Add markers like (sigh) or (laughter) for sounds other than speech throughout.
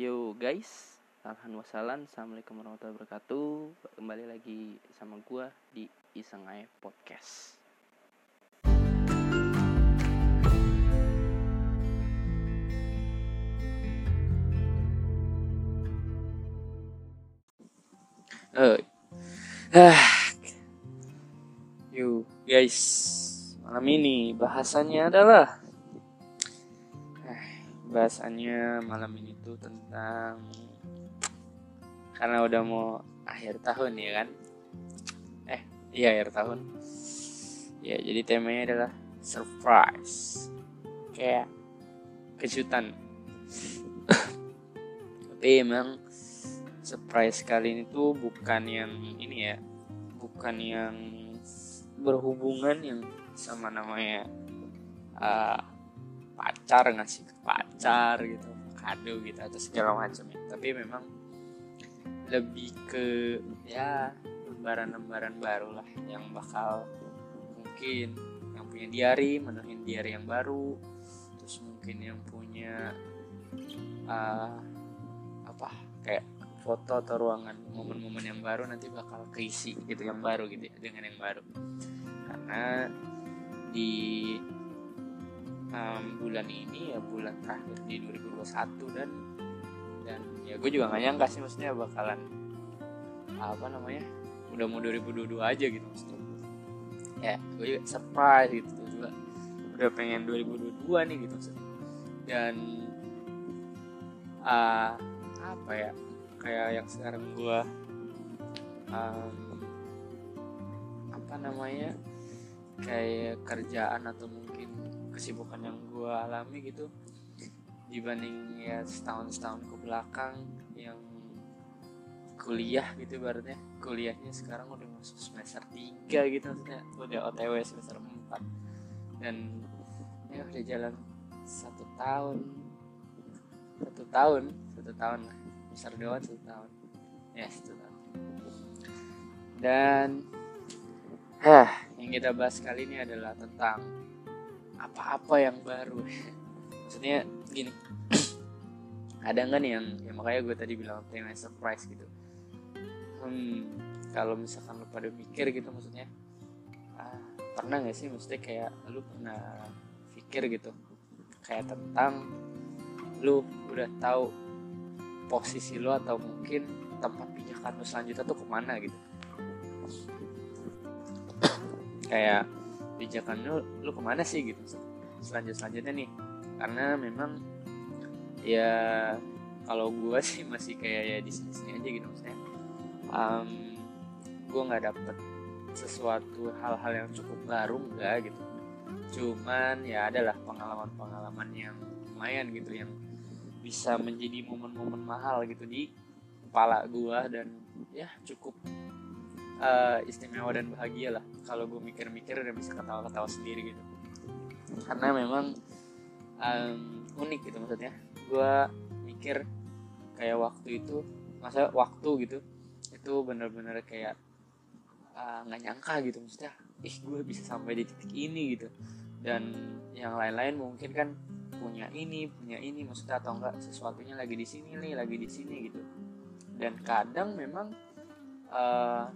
Yo guys, alhamdulillah assalamualaikum warahmatullahi wabarakatuh. Kembali lagi sama gua di Isengai Podcast. Eh, ah, yo guys, malam ini bahasannya adalah bahasannya malam ini tuh tentang karena udah mau akhir tahun ya kan? Eh iya akhir tahun. Ya jadi temanya adalah surprise. Kayak kejutan. Tapi emang surprise kali ini tuh bukan yang ini ya bukan yang berhubungan yang sama namanya uh, pacar ngasih ke pacar gitu kado gitu atau segala macam ya. Tapi memang lebih ke ya lembaran-lembaran baru lah yang bakal mungkin yang punya diary menuhin diary yang baru terus mungkin yang punya uh, apa kayak foto atau ruangan momen-momen yang baru nanti bakal keisi gitu yang baru gitu ya, dengan yang baru. Karena di um, bulan ini ya bulan terakhir di 2021 dan dan ya gue juga gak nyangka sih maksudnya bakalan apa namanya udah mau 2022 aja gitu maksudnya. Ya gue juga surprise gitu juga udah pengen 2022 nih gitu maksudnya. Dan uh, apa ya kayak yang sekarang gue um, apa namanya kayak kerjaan atau mungkin kesibukan yang gue alami gitu dibanding ya setahun setahun ke belakang yang kuliah gitu ibaratnya. Kuliahnya sekarang udah masuk semester 3 gitu maksudnya. Udah OTW semester 4 dan ya udah jalan satu tahun satu tahun satu tahun lah. Besar dua satu tahun. Ya satu tahun. Dan Hah, yang kita bahas kali ini adalah tentang apa-apa yang baru. Maksudnya gini. (clears throat) Ada nggak nih yang ya makanya gue tadi bilang tema surprise gitu. Hmm kalau misalkan lu pada mikir gitu maksudnya ah, pernah nggak sih maksudnya kayak lu pernah pikir gitu kayak tentang lu udah tahu posisi lu atau mungkin tempat pijakan lu selanjutnya tuh ke mana gitu? (clears throat) Kayak pijakan lu lu ke mana sih gitu? Selanjut selanjutnya nih karena memang ya kalau gue (laughs) sih masih kayak ya di sini sini aja gitu maksudnya. Um, gue nggak dapet sesuatu hal-hal yang cukup baru enggak gitu. Cuman ya adalah pengalaman-pengalaman yang lumayan gitu yang bisa menjadi momen-momen mahal gitu di kepala gue dan ya cukup uh, istimewa dan bahagia lah. Kalau gue mikir-mikir dan bisa ketawa-ketawa sendiri gitu. Karena memang um, unik gitu maksudnya. Gue mikir kayak waktu itu masa waktu gitu itu bener-bener kayak nggak uh, nyangka gitu maksudnya ih gue bisa sampai di titik ini gitu. Dan yang lain-lain mungkin kan punya ini punya ini maksudnya atau enggak sesuatunya lagi di sini nih lagi di sini gitu. Dan kadang memang uh,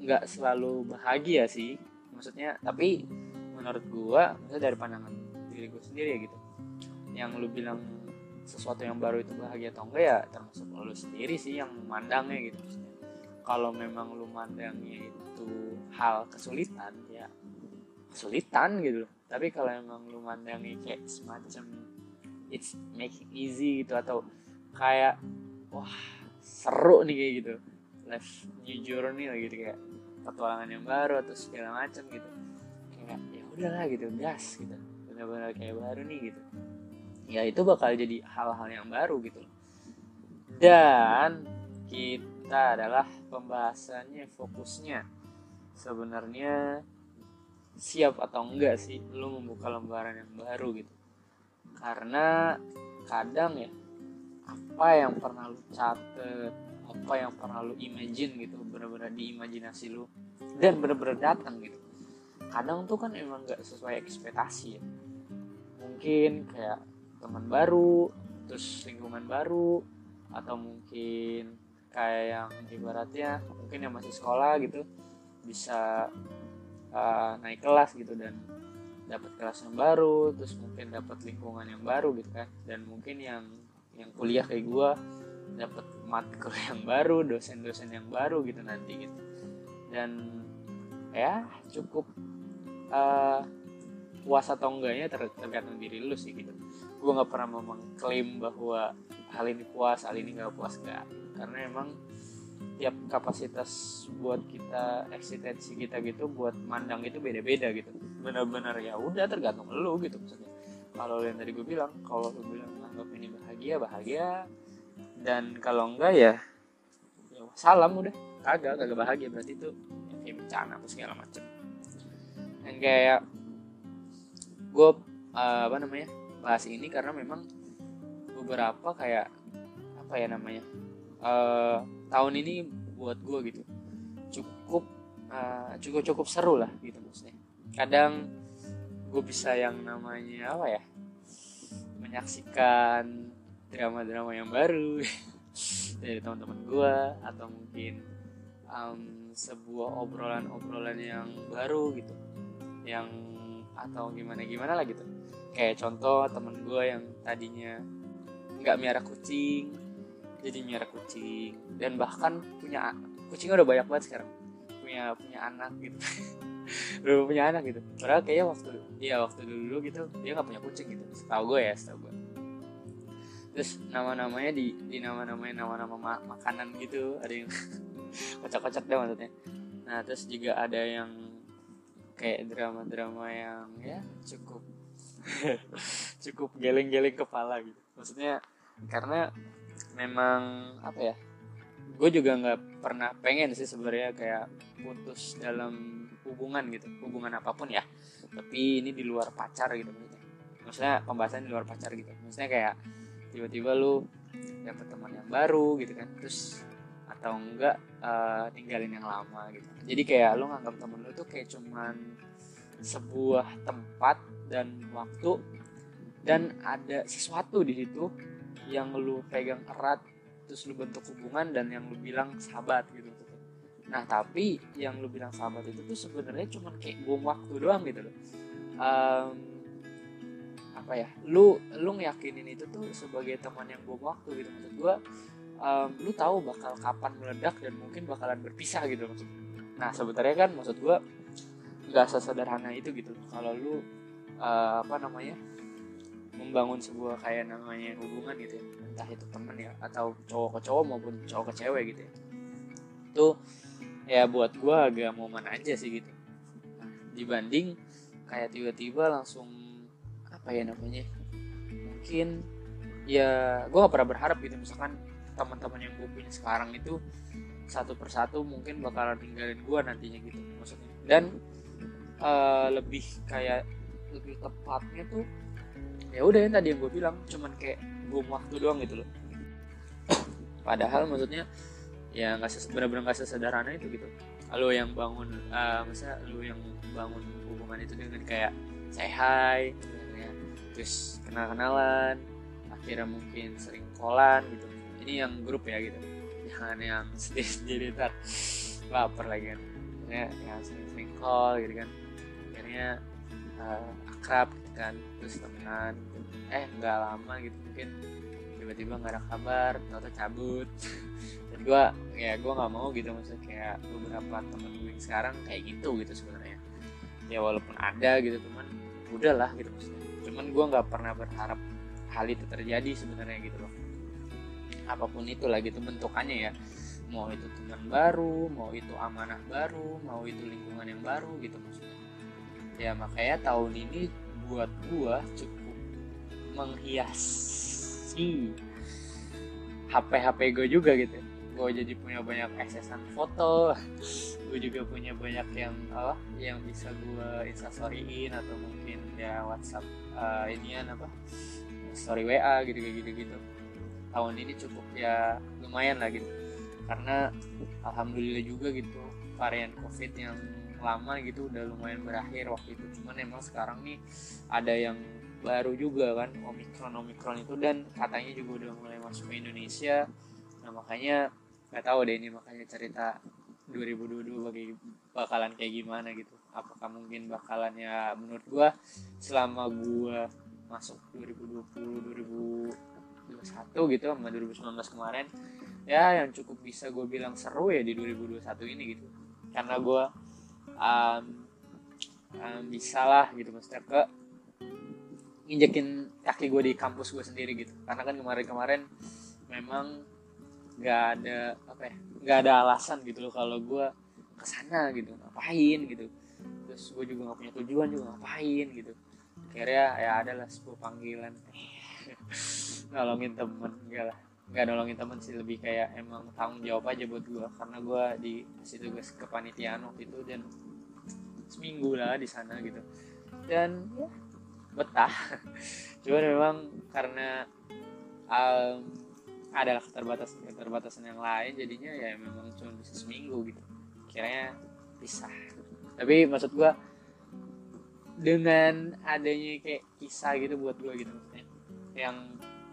nggak selalu bahagia sih. Maksudnya tapi menurut gua maksudnya dari pandangan diri gue sendiri ya gitu. Yang lu bilang sesuatu yang baru itu bahagia atau enggak ya termasuk lu sendiri sih yang memandangnya gitu maksudnya. Kalau memang lu mandangnya itu hal kesulitan ya kesulitan gitu tapi kalau emang lu mandangnya kayak semacam it's making easy gitu atau kayak wah seru nih kayak gitu. Life new journey lah gitu kayak petualangan yang baru atau segala macam gitu. Kayak ya udahlah gitu gas gitu. Benar-benar kayak baru nih gitu. Ya itu bakal jadi hal-hal yang baru gitu. Dan kita adalah pembahasannya fokusnya. Sebenarnya siap atau enggak sih lu membuka lembaran yang baru gitu? Karena kadang ya apa yang pernah lu catet apa yang pernah lu imagine gitu bener-bener di imajinasi lu dan bener-bener datang gitu. Kadang tuh kan emang gak sesuai ekspektasi ya. Mungkin kayak teman baru terus lingkungan baru atau mungkin kayak yang ibaratnya mungkin yang masih sekolah gitu bisa uh, naik kelas gitu dan dapat kelas yang baru terus mungkin dapat lingkungan yang baru gitu kan. Dan mungkin yang yang kuliah kayak gua dapat matkul (laughs) yang baru dosen-dosen yang baru gitu nanti gitu. Dan ya cukup uh, puas atau enggaknya ter tergantung diri lu sih gitu. Gue nggak pernah mengklaim bahwa hal ini puas hal ini nggak puas gak karena emang tiap kapasitas buat kita eksistensi kita gitu buat mandang itu beda-beda gitu. Benar-benar ya udah tergantung lu gitu maksudnya. Kalau yang tadi gue bilang kalau lu bilang anggap ini bahagia bahagia dan kalau enggak ya, ya salam udah. Kagak kagak bahagia. Berarti itu ya, kayak bencana apa segala macem. Yang kayak gue uh, apa namanya bahas ini karena memang beberapa kayak apa ya namanya uh, tahun ini buat gue gitu cukup uh, cukup cukup seru lah gitu maksudnya. Kadang gue bisa yang namanya apa ya menyaksikan drama-drama yang baru (laughs) dari teman-teman gue atau mungkin um, sebuah obrolan-obrolan yang baru gitu yang atau gimana gimana lah gitu. Kayak contoh temen gue yang tadinya nggak miara kucing jadi miara kucing dan bahkan punya kucingnya udah banyak banget sekarang punya punya anak gitu. (laughs) Udah punya anak gitu. Padahal kayaknya waktu iya waktu dulu, gitu dia nggak punya kucing gitu. Setahu gue ya setahu gue terus nama-namanya di di nama-namanya nama-nama ma makanan gitu ada yang (laughs) kocak-kocak deh maksudnya. Nah terus juga ada yang kayak drama-drama yang ya cukup (laughs) cukup geleng-geleng kepala gitu. Maksudnya karena memang apa ya gue juga nggak pernah pengen sih sebenarnya kayak putus dalam hubungan gitu hubungan apa pun ya. Tapi ini di luar pacar gitu maksudnya. Maksudnya pembahasan di luar pacar gitu. Maksudnya kayak tiba-tiba lu dapet teman yang baru gitu kan terus atau enggak uh, tinggalin yang lama gitu. Jadi kayak lu nganggap temen lu tuh kayak cuman sebuah tempat dan waktu dan ada sesuatu di situ yang lu pegang erat terus lu bentuk hubungan dan yang lu bilang sahabat gitu. Nah tapi yang lu bilang sahabat itu tuh sebenarnya cuman kayak bom waktu doang gitu loh. Um, apa ya lu lu ngeyakinin itu tuh sebagai teman yang bom waktu gitu. Maksud gua um, lu tahu bakal kapan meledak dan mungkin bakalan berpisah gitu maksud nah sebenarnya kan maksud gua nggak sesederhana itu gitu. Kalau lu uh, apa namanya membangun sebuah kayak namanya hubungan gitu ya entah itu temen ya atau cowok ke cowok maupun cowok ke cewek gitu ya. Itu ya buat gue agak momen aja sih gitu. Nah, dibanding kayak tiba-tiba langsung apa ya namanya mungkin ya gue gak pernah berharap gitu misalkan teman-teman yang gue punya sekarang itu satu persatu mungkin bakalan tinggalin gue nantinya gitu maksudnya dan uh, lebih kayak lebih tepatnya tuh ya udah yang tadi yang gue bilang cuman kayak bom waktu doang gitu loh (coughs) padahal maksudnya ya nggak benar-benar nggak sesederhana itu gitu lo yang bangun uh, masa lo yang bangun hubungan itu dengan kayak say hi. Terus kenal kenalan akhirnya mungkin sering kolan gitu. Ini yang grup ya gitu. Jangan yang (laughs) sendiri sendiri ntar lapar lagi kan. Ya yang sering-sering call gitu kan. Akhirnya uh, akrab gitu kan terus temenan. Gitu. eh nggak lama gitu mungkin tiba-tiba nggak ada kabar atau cabut. (laughs) Gue ya gue nggak mau gitu maksudnya kayak beberapa temen gue sekarang kayak gitu gitu sebenarnya. Ya walaupun ada gitu cuman udahlah gitu maksudnya cuman gue nggak pernah berharap hal itu terjadi sebenarnya gitu loh. Apa pun itulah gitu bentukannya ya. Mau itu teman baru mau itu amanah baru mau itu lingkungan yang baru gitu maksudnya. Ya makanya tahun ini buat gue cukup menghiasi HP HP gue juga gitu gue jadi punya banyak aksesan foto gue juga punya banyak yang apa yang bisa gue instastoryin atau mungkin ya WhatsApp uh, inian apa story WA gitu gitu gitu tahun ini cukup ya lumayan lah gitu. Karena alhamdulillah juga gitu varian covid yang lama gitu udah lumayan berakhir waktu itu. Cuman emang sekarang nih ada yang baru juga kan omikron omikron itu dan katanya juga udah mulai masuk ke Indonesia. Nah makanya nggak tahu deh ini makanya cerita 2022 bagi bakalan kayak gimana gitu. Apakah mungkin bakalan ya menurut gua selama gua masuk 2020 2021 gitu sama 2019 kemarin ya yang cukup bisa gue bilang seru ya di 2021 ini gitu. Karena gue um, um, bisa lah gitu maksudnya ke injekin kaki gue di kampus gue sendiri gitu. Karena kan kemarin-kemarin memang nggak ada apa ya nggak ada alasan gitu loh kalau gue ke sana gitu ngapain gitu. Terus gue juga nggak punya tujuan juga ngapain gitu. Akhirnya ya adalah sebuah panggilan. (laughs) Nolongin temen enggak lah. Nggak nolongin temen sih lebih kayak emang tanggung jawab aja buat gue karena gue di situ tugas kepanitiaan waktu itu dan seminggu lah di sana gitu. Dan ya betah. (laughs) Cuman memang karena um, adalah keterbatasan keterbatasan yang lain jadinya ya memang cuma bisa seminggu gitu. Kiranya pisah. Tapi maksud gua dengan adanya kayak kisah gitu buat gua gitu maksudnya yang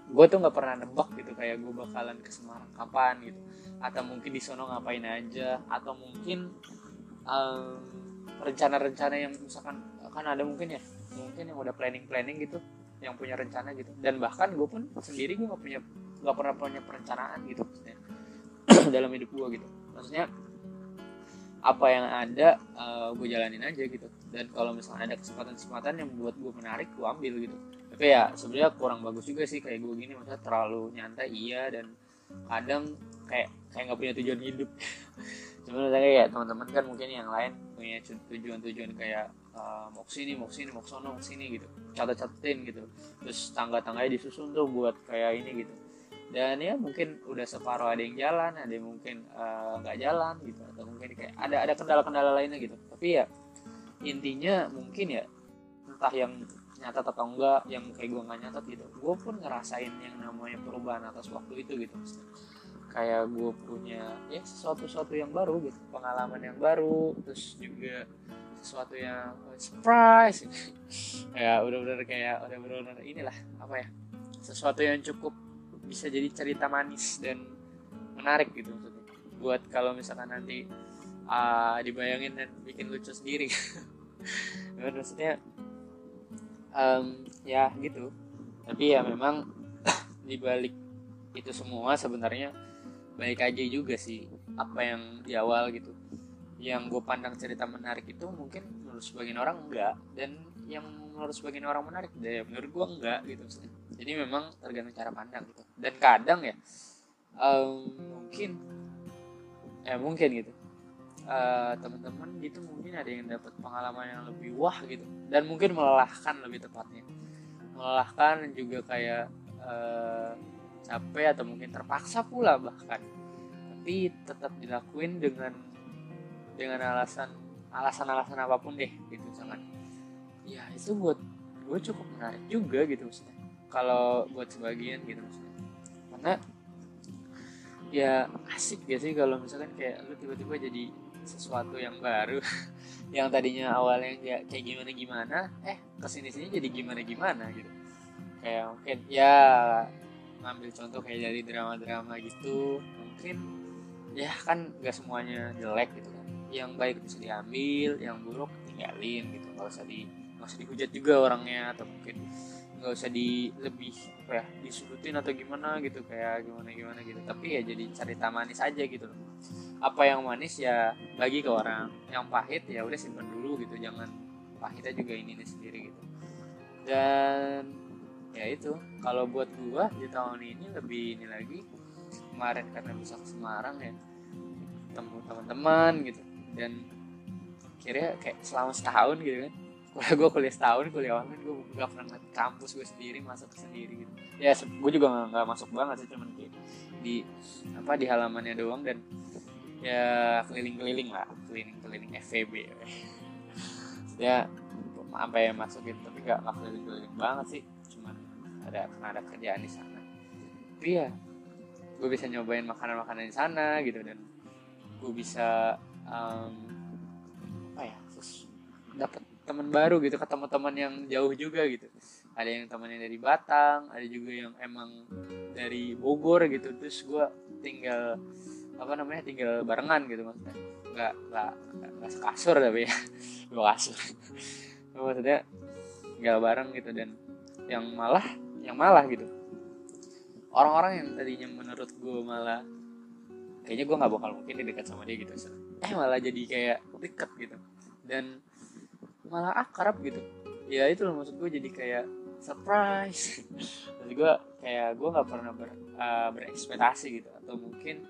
gue tuh nggak pernah nebak gitu kayak gue bakalan ke Semarang kapan gitu. Atau mungkin di sono ngapain aja atau mungkin rencana-rencana um, yang misalkan kan ada mungkin ya mungkin yang udah planning planning gitu yang punya rencana gitu. Dan bahkan gue pun sendiri gue nggak punya nggak pernah punya perencanaan gitu maksudnya (clears throat) dalam hidup gue gitu. Maksudnya apa yang ada uh, eh, gue jalanin aja gitu. Dan kalau misalnya ada kesempatan-kesempatan yang buat gue menarik gue ambil gitu. Tapi ya sebenarnya kurang bagus juga sih kayak gue gini maksudnya terlalu nyantai iya dan kadang kayak kayak nggak punya tujuan hidup. (laughs) Cuma kayak ya teman-teman kan mungkin yang lain punya tujuan-tujuan kayak uh, mau ke sini mau ke sini mau kesono mau ke sini gitu. Catat-catatin gitu. Terus tangga-tangganya disusun tuh buat kayak ini gitu dan ya mungkin udah separuh ada yang jalan ada yang mungkin eh, nggak uh, jalan gitu. Atau mungkin kayak ada ada kendala-kendala lainnya gitu. Tapi ya intinya mungkin ya entah yang nyata atau enggak yang kayak gue nggak nyatat gitu gue pun ngerasain yang namanya perubahan atas waktu itu gitu kayak gue punya ya sesuatu sesuatu yang baru gitu pengalaman yang baru terus juga sesuatu yang surprise. (laughs) Ya udah bener kayak udah bener-bener inilah apa ya sesuatu yang cukup bisa jadi cerita manis dan menarik gitu maksudnya. Buat kalau misalkan nanti uh, dibayangin dan bikin lucu sendiri. (laughs) Maksudnya um, ya gitu. Tapi ya memang (coughs) dibalik itu semua sebenarnya baik aja juga sih apa yang di awal gitu. Yang gue pandang cerita menarik itu mungkin menurut sebagian orang enggak dan yang menurut sebagian orang menarik ya menurut gue enggak gitu jadi memang tergantung cara pandang gitu. Dan kadang ya um, mungkin ya mungkin gitu. Uh, teman-teman gitu mungkin ada yang dapat pengalaman yang lebih wah gitu. Dan mungkin melelahkan lebih tepatnya. Melelahkan juga kayak uh, capek atau mungkin terpaksa pula bahkan. Tapi tetap dilakuin dengan dengan alasan alasan-alasan apa pun deh gitu misalkan. Ya itu buat gue cukup menarik juga gitu maksudnya kalau buat sebagian gitu maksudnya. Karena ya asik sih kalau misalkan kayak lu tiba-tiba jadi sesuatu yang baru (laughs) yang tadinya awalnya ya kayak gimana gimana eh ke sini sini jadi gimana gimana gitu. Kayak mungkin ya ngambil contoh kayak dari drama-drama gitu mungkin ya kan gak semuanya jelek gitu yang baik bisa diambil yang buruk tinggalin gitu. Nggak usah di nggak usah dihujat juga orangnya atau mungkin nggak usah di lebih apa ya disudutin atau gimana gitu kayak gimana gimana gitu. Tapi ya jadi cerita manis aja gitu loh. Apa yang manis ya bagi ke orang. Yang pahit ya udah simpan dulu gitu jangan pahitnya juga ini nih sendiri gitu. Dan ya itu kalau buat gua di tahun ini lebih ini lagi kemarin karena bisa ke Semarang ya ketemu teman-teman gitu. Dan kira kayak selama setahun gitu kan kuliah gue kuliah setahun kuliah online gue gak pernah ngeliat kampus gue sendiri masuk sendiri gitu. Ya gue juga gak, gak masuk banget sih cuman kayak di apa di halamannya doang dan ya keliling-keliling lah. Keliling-keliling FVB (laughs) ya ya masukin tapi gak, gak keliling-keliling banget sih. Cuman ada ada kerjaan di sana. Tapi ya gue bisa nyobain makanan-makanan di sana gitu dan gue bisa um, apa ya dapat teman baru gitu ketemu teman yang jauh juga gitu. Ada yang temannya dari Batang ada juga yang emang dari Bogor gitu. Terus gue tinggal apa namanya tinggal barengan gitu maksudnya. Nggak nggak nggak sekasur tapi ya. (laughs) Gue kasur. Maksudnya tinggal bareng gitu. Dan yang malah yang malah gitu. Orang-orang yang tadinya menurut gue malah kayaknya gue nggak bakal mungkin dekat sama dia gitu. Eh malah jadi kayak deket gitu. Dan malah akrab gitu. Ya itu loh maksud gue jadi kayak surprise. (laughs) Maksud gue kayak gue nggak pernah ber, uh, berekspektasi gitu. Atau mungkin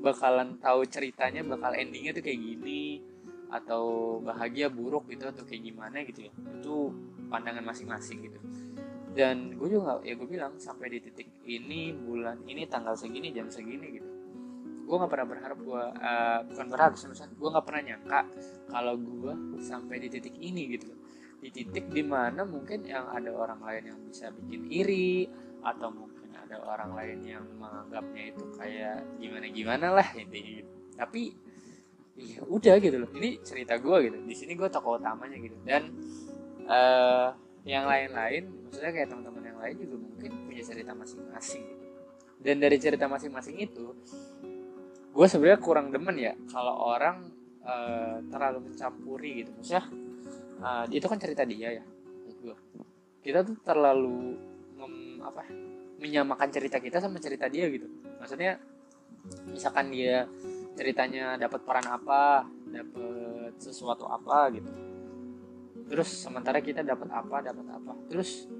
bakalan tahu ceritanya bakal endingnya tuh kayak gini atau bahagia buruk gitu atau kayak gimana gitu ya. Itu pandangan masing-masing gitu. Dan gue juga ya gue bilang sampai di titik ini bulan ini tanggal segini jam segini gitu gue nggak pernah berharap gue uh, bukan berharap misalnya gue nggak pernah nyangka kalau gue sampai di titik ini gitu. Di titik di mana mungkin yang ada orang lain yang bisa bikin iri atau mungkin ada orang lain yang menganggapnya itu kayak gimana gimana lah intinya gitu. Tapi ya udah gitu loh. Ini cerita gue gitu. Di sini gue tokoh utamanya gitu. Dan uh, yang lain-lain maksudnya kayak teman-teman yang lain juga mungkin punya cerita masing-masing gitu. Dan dari cerita masing-masing itu gue sebenarnya kurang demen ya kalau orang uh, terlalu mencampuri gitu. Maksudnya uh, itu kan cerita dia ya gue kita tuh terlalu mem, apa menyamakan cerita kita sama cerita dia gitu. Maksudnya misalkan dia ceritanya dapat peran apa dapat sesuatu apa gitu. Terus sementara kita dapat apa dapat apa. Terus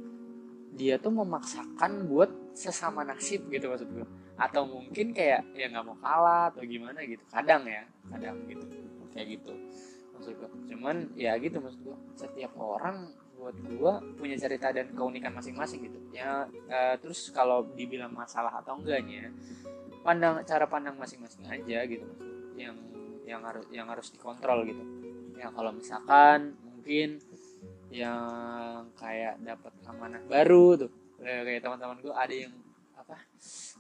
dia tuh memaksakan buat sesama nasib gitu maksud gue atau mungkin kayak ya nggak mau kalah atau gimana gitu. Kadang ya kadang gitu. Kayak gitu. Maksud gue cuman ya gitu maksud gue setiap orang buat gue punya cerita dan keunikan masing-masing gitu. Ya uh, terus kalau dibilang masalah atau enggaknya pandang cara pandang masing-masing aja gitu yang yang harus yang harus dikontrol gitu. Ya kalau misalkan mungkin yang kayak dapat amanah baru tuh kayak teman-teman gue ada yang apa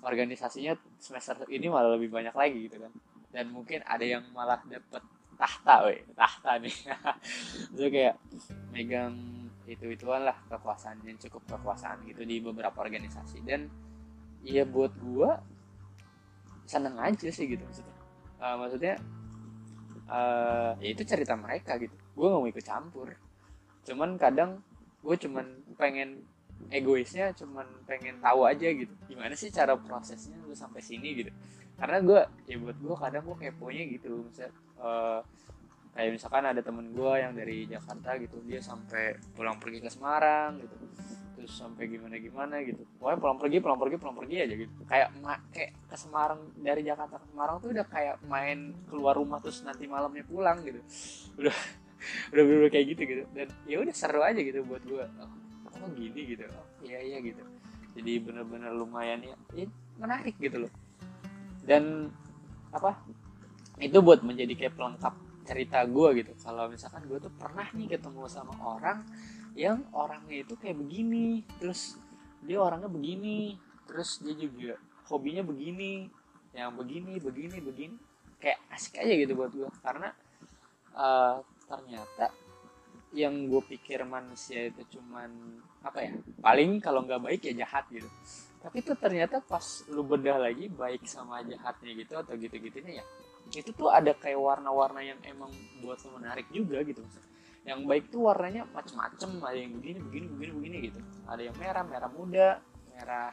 organisasinya semester ini malah lebih banyak lagi gitu kan. Dan mungkin ada yang malah dapet tahta weh tahta nih. (laughs) Itu kayak megang itu ituan lah kekuasaan yang cukup kekuasaan gitu di beberapa organisasi. Dan ya buat gua seneng aja sih gitu maksudnya. Uh, maksudnya uh, ya itu cerita mereka gitu. Gua nggak mau ikut campur. Cuman kadang gue cuman pengen egoisnya cuman pengen tahu aja gitu. Gimana sih cara prosesnya lu sampai sini gitu? Karena gue ya buat gue kadang gue keponya gitu. Misal uh, kayak misalkan ada temen gue yang dari Jakarta gitu dia sampai pulang pergi ke Semarang gitu. Terus sampai gimana gimana gitu. Pokoknya pulang pergi pulang pergi pulang pergi aja gitu. Kayak kayak ke Semarang dari Jakarta ke Semarang tuh udah kayak main keluar rumah terus nanti malamnya pulang gitu. Udah (laughs) udah bener, kayak gitu gitu. Dan ya udah seru aja gitu buat gue oh gini gitu. Oh, iya iya gitu. Jadi bener-bener lumayan ya, ya menarik gitu loh. Dan apa itu buat menjadi kayak pelengkap cerita gue gitu. Kalau misalkan gue tuh pernah nih ketemu sama orang yang orangnya itu kayak begini terus dia orangnya begini terus dia juga hobinya begini yang begini begini begini. Kayak asik aja gitu buat gue karena uh, ternyata yang gue pikir manusia itu cuman apa ya paling kalau nggak baik ya jahat gitu. Tapi itu ternyata pas lu bedah lagi baik sama jahatnya gitu atau gitu gitunya ya itu tuh ada kayak warna-warna yang emang buat lu menarik juga gitu yang baik tuh warnanya macem-macem ada yang begini begini begini begini gitu. Ada yang merah merah muda merah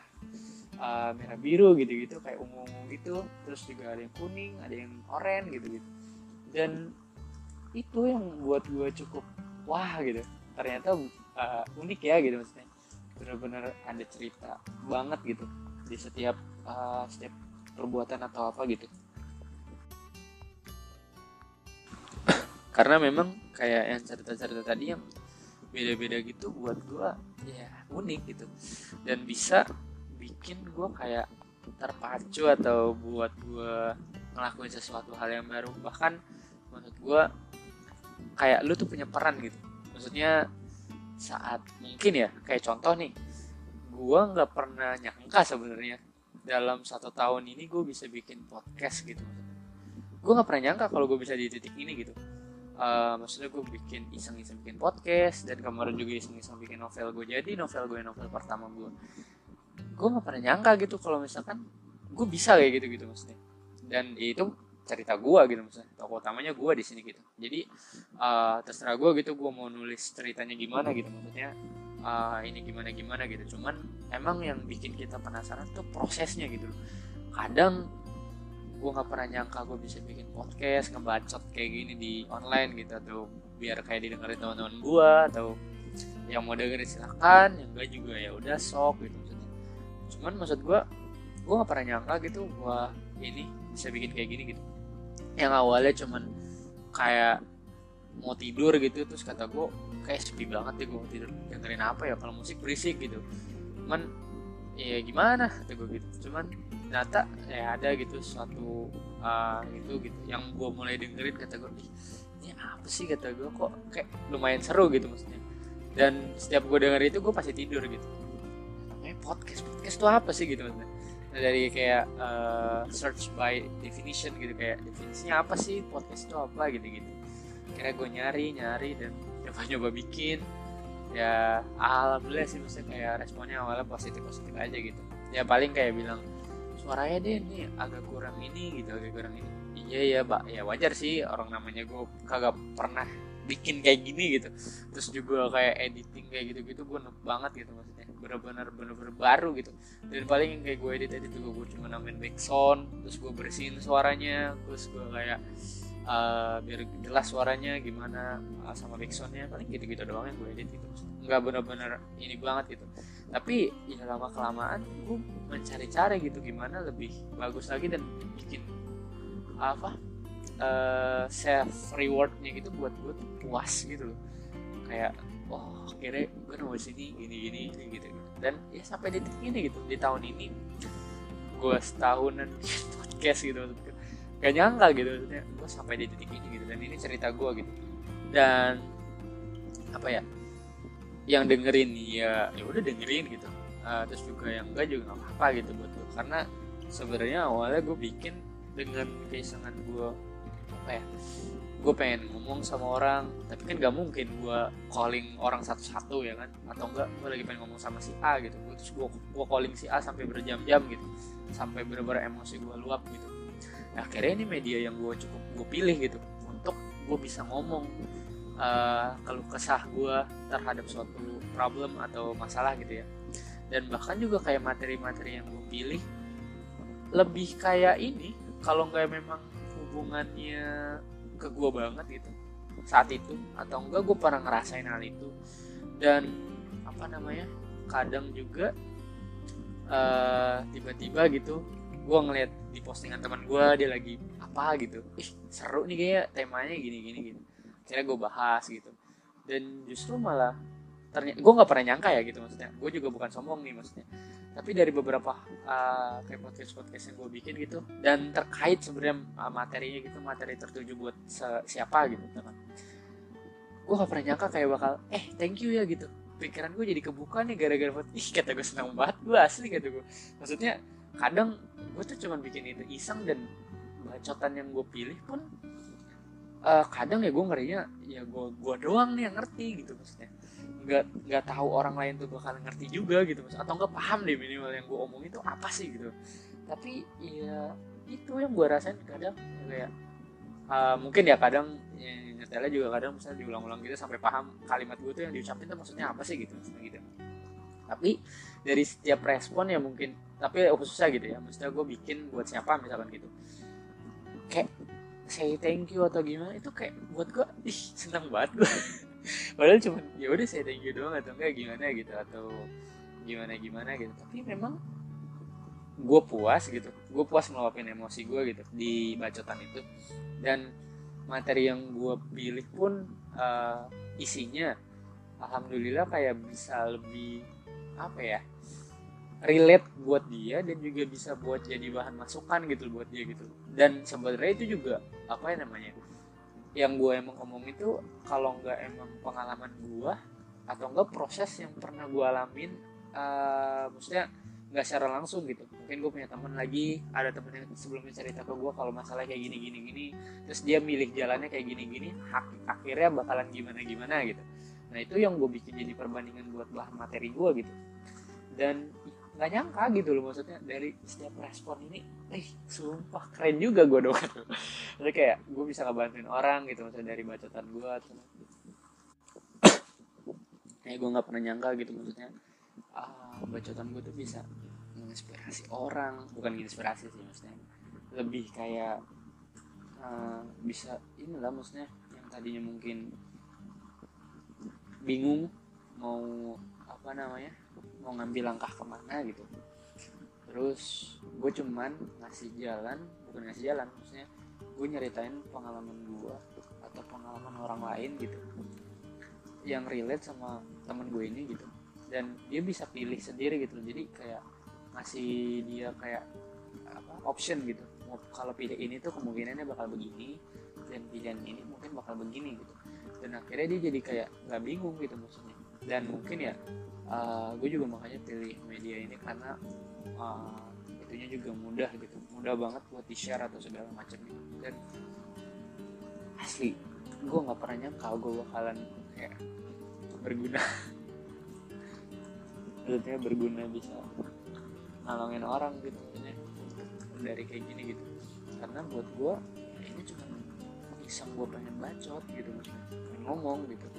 uh, merah biru gitu gitu kayak ungu ungu gitu. Terus juga ada yang kuning ada yang oranye gitu gitu dan itu yang buat gue cukup wah gitu. Ternyata uh, unik ya gitu maksudnya. Benar-benar ada cerita banget gitu di setiap uh, setiap perbuatan atau apa gitu. Karena memang kayak yang cerita-cerita tadi yang beda-beda gitu buat gue ya unik gitu. Dan bisa bikin gue kayak terpacu atau buat gue ngelakuin sesuatu hal yang baru. Bahkan menurut gue kayak lu tuh punya peran gitu. Maksudnya saat mungkin ya kayak contoh nih gue nggak pernah nyangka sebenarnya dalam satu tahun ini gue bisa bikin podcast gitu. Gue nggak pernah nyangka kalau gue bisa di titik ini gitu. Uh, maksudnya gue bikin iseng-iseng bikin podcast dan kemarin juga iseng-iseng bikin novel gue jadi novel gue novel pertama gue gue nggak pernah nyangka gitu kalau misalkan gue bisa kayak gitu gitu maksudnya. Dan itu cerita gue gitu maksudnya. Tokoh utamanya gue di sini gitu. Jadi uh, terserah gue gitu gue mau nulis ceritanya gimana gitu. Maksudnya uh, ini gimana gimana gitu. Cuman emang yang bikin kita penasaran tuh prosesnya gitu kadang gue nggak pernah nyangka gue bisa bikin podcast ngebacot kayak gini di online gitu atau biar kayak didengerin teman-teman gue atau yang mau dengerin silahkan yang enggak juga ya udah sok gitu maksudnya. Cuman maksud gue gue nggak pernah nyangka gitu gue ini bisa bikin kayak gini gitu yang awalnya cuman kayak mau tidur gitu terus kata gue kayak sepi banget deh gue mau tidur dengerin apa ya kalau musik berisik gitu. Cuman ya gimana? kata gue gitu. Cuman ternyata ya ada gitu suatu uh, itu gitu yang gue mulai dengerin kata gue ini apa sih? kata gue kok kayak lumayan seru gitu maksudnya. Dan setiap gue denger itu gue pasti tidur gitu. Namanya podcast podcast itu apa sih? gitu maksudnya dari kayak uh, search by definition gitu kayak definisinya apa sih? Podcast itu apa? Gitu gitu kira gue nyari nyari dan coba nyoba bikin. Ya alhamdulillah sih maksudnya kayak responnya awalnya positif positif aja gitu. Ya paling kayak bilang suaranya deh ini agak kurang ini gitu agak kurang ini. Iya ya pak ya wajar sih orang namanya gue kagak pernah bikin kayak gini gitu. Terus juga kayak editing kayak gitu gitu gue nuk banget gitu maksudnya. Bener-bener bener-bener baru gitu. Dan paling kayak gue edit edit juga gue cuma nambahin backsound terus gue bersihin suaranya terus gue kayak uh, biar jelas suaranya gimana uh, sama backsoundnya paling gitu-gitu doang yang gue edit gitu nggak bener-bener ini banget gitu. Tapi ya lama kelamaan gue mencari-cari gitu gimana lebih bagus lagi dan bikin apa uh, self rewardnya gitu buat gue tuh puas gitu loh. Kayak oh akhirnya gue nemu sini gini gini gini gitu, dan ya sampai detik ini gitu di tahun ini gue setahunan (laughs) podcast gitu. Gak nyangka gitu maksudnya gue sampai di titik ini gitu dan ini cerita gue gitu. Dan apa ya yang dengerin ya ya udah dengerin gitu. Uh, terus juga yang enggak juga nggak apa-apa gitu buat gue. Karena sebenarnya awalnya gue bikin dengan keisengan gue apa ya gue pengen ngomong sama orang tapi kan gak mungkin gue calling orang satu-satu ya kan? Atau enggak gue lagi pengen ngomong sama si A gitu. Terus gue gue calling si A sampai berjam-jam gitu. Sampai bener-bener emosi gue luap gitu. Nah, akhirnya ini media yang gue cukup gue pilih gitu untuk gue bisa ngomong uh, kalau kesah gue terhadap suatu problem atau masalah gitu ya. Dan bahkan juga kayak materi-materi yang gue pilih lebih kayak ini kalau nggak memang hubungannya ke gue banget gitu saat itu atau enggak gue pernah ngerasain hal itu. Dan apa namanya kadang juga uh, tiba-tiba gitu gue ngeliat di postingan teman gue dia lagi apa gitu. Ih seru nih kayak temanya gini gini gitu. Akhirnya gue bahas gitu. Dan justru malah ternyata gue nggak pernah nyangka ya gitu maksudnya. Gue juga bukan sombong nih maksudnya. Tapi dari beberapa uh, kayak podcast podcast yang gue bikin gitu dan terkait sebenarnya uh, materinya gitu materi tertuju buat siapa gitu teman gue gak pernah nyangka kayak bakal eh thank you ya gitu. Pikiran gue jadi kebuka nih gara-gara ih kata gue senang banget gue asli kata gue maksudnya kadang gue tuh cuma bikin itu iseng dan bacotan yang gue pilih pun uh, kadang ya gue ngerinya ya gue gue doang nih yang ngerti gitu maksudnya nggak nggak tahu orang lain tuh bakal ngerti juga gitu maksudnya atau nggak paham deh minimal yang gue omong itu apa sih gitu. Tapi ya itu yang gue rasain kadang kayak uh, mungkin ya kadang ya, nyetelnya juga kadang misalnya diulang-ulang gitu sampai paham kalimat gue tuh yang diucapin tuh maksudnya apa sih gitu maksudnya gitu. Tapi dari setiap respon ya mungkin tapi khususnya gitu ya maksudnya gue bikin buat siapa misalkan gitu. Kayak say thank you atau gimana itu kayak buat gue ih seneng banget gue (laughs) padahal cuma ya udah say thank you doang atau enggak gimana gitu atau gimana gimana gitu. Tapi memang gue puas gitu gue puas meluapin emosi gue gitu di bacotan itu. Dan materi yang gue pilih pun uh, isinya alhamdulillah kayak bisa lebih apa ya relate buat dia dan juga bisa buat jadi bahan masukan gitu buat dia gitu. Dan sebenarnya itu juga apa ya namanya yang gue emang ngomong itu kalau nggak emang pengalaman gue atau enggak proses yang pernah gue alamin uh, maksudnya nggak secara langsung gitu. Mungkin gue punya teman lagi ada temen yang sebelumnya cerita ke gue kalau masalah kayak gini gini gini. Terus dia milih jalannya kayak gini gini akhirnya bakalan gimana gimana gitu. Nah itu yang gue bikin jadi perbandingan buat bahan materi gue gitu. Dan nggak nyangka gitu loh maksudnya dari setiap respon ini eh sumpah keren juga gue dong. (laughs) Jadi kayak gue bisa ngebantuin orang gitu maksudnya dari bacotan gue atau (coughs) kayak gue nggak pernah nyangka gitu maksudnya ah, bacotan gue tuh bisa menginspirasi orang. Bukan inspirasi sih maksudnya. Lebih kayak uh, bisa inilah maksudnya yang tadinya mungkin bingung mau apa namanya mau ngambil langkah ke mana gitu. Terus gue cuman ngasih jalan bukan ngasih jalan maksudnya gue nyeritain pengalaman gue atau pengalaman orang lain gitu yang relate sama temen gue ini gitu. Dan dia bisa pilih sendiri gitu jadi kayak ngasih dia kayak apa option gitu. Kalau pilih ini tuh kemungkinannya bakal begini dan pilihan ini mungkin bakal begini gitu. Dan akhirnya dia jadi kayak nggak bingung gitu maksudnya dan mungkin ya uh, gue juga makanya pilih media ini karena uh, itunya juga mudah gitu. Mudah banget buat di share atau segala macam gitu. Dan asli gue nggak pernah nyangka gue bakalan kayak berguna. (laughs) Maksudnya berguna bisa nolongin orang gitu maksudnya dari kayak gini gitu. Karena buat gue ya ini cuma iseng gue pengen bacot gitu pengen ngomong gitu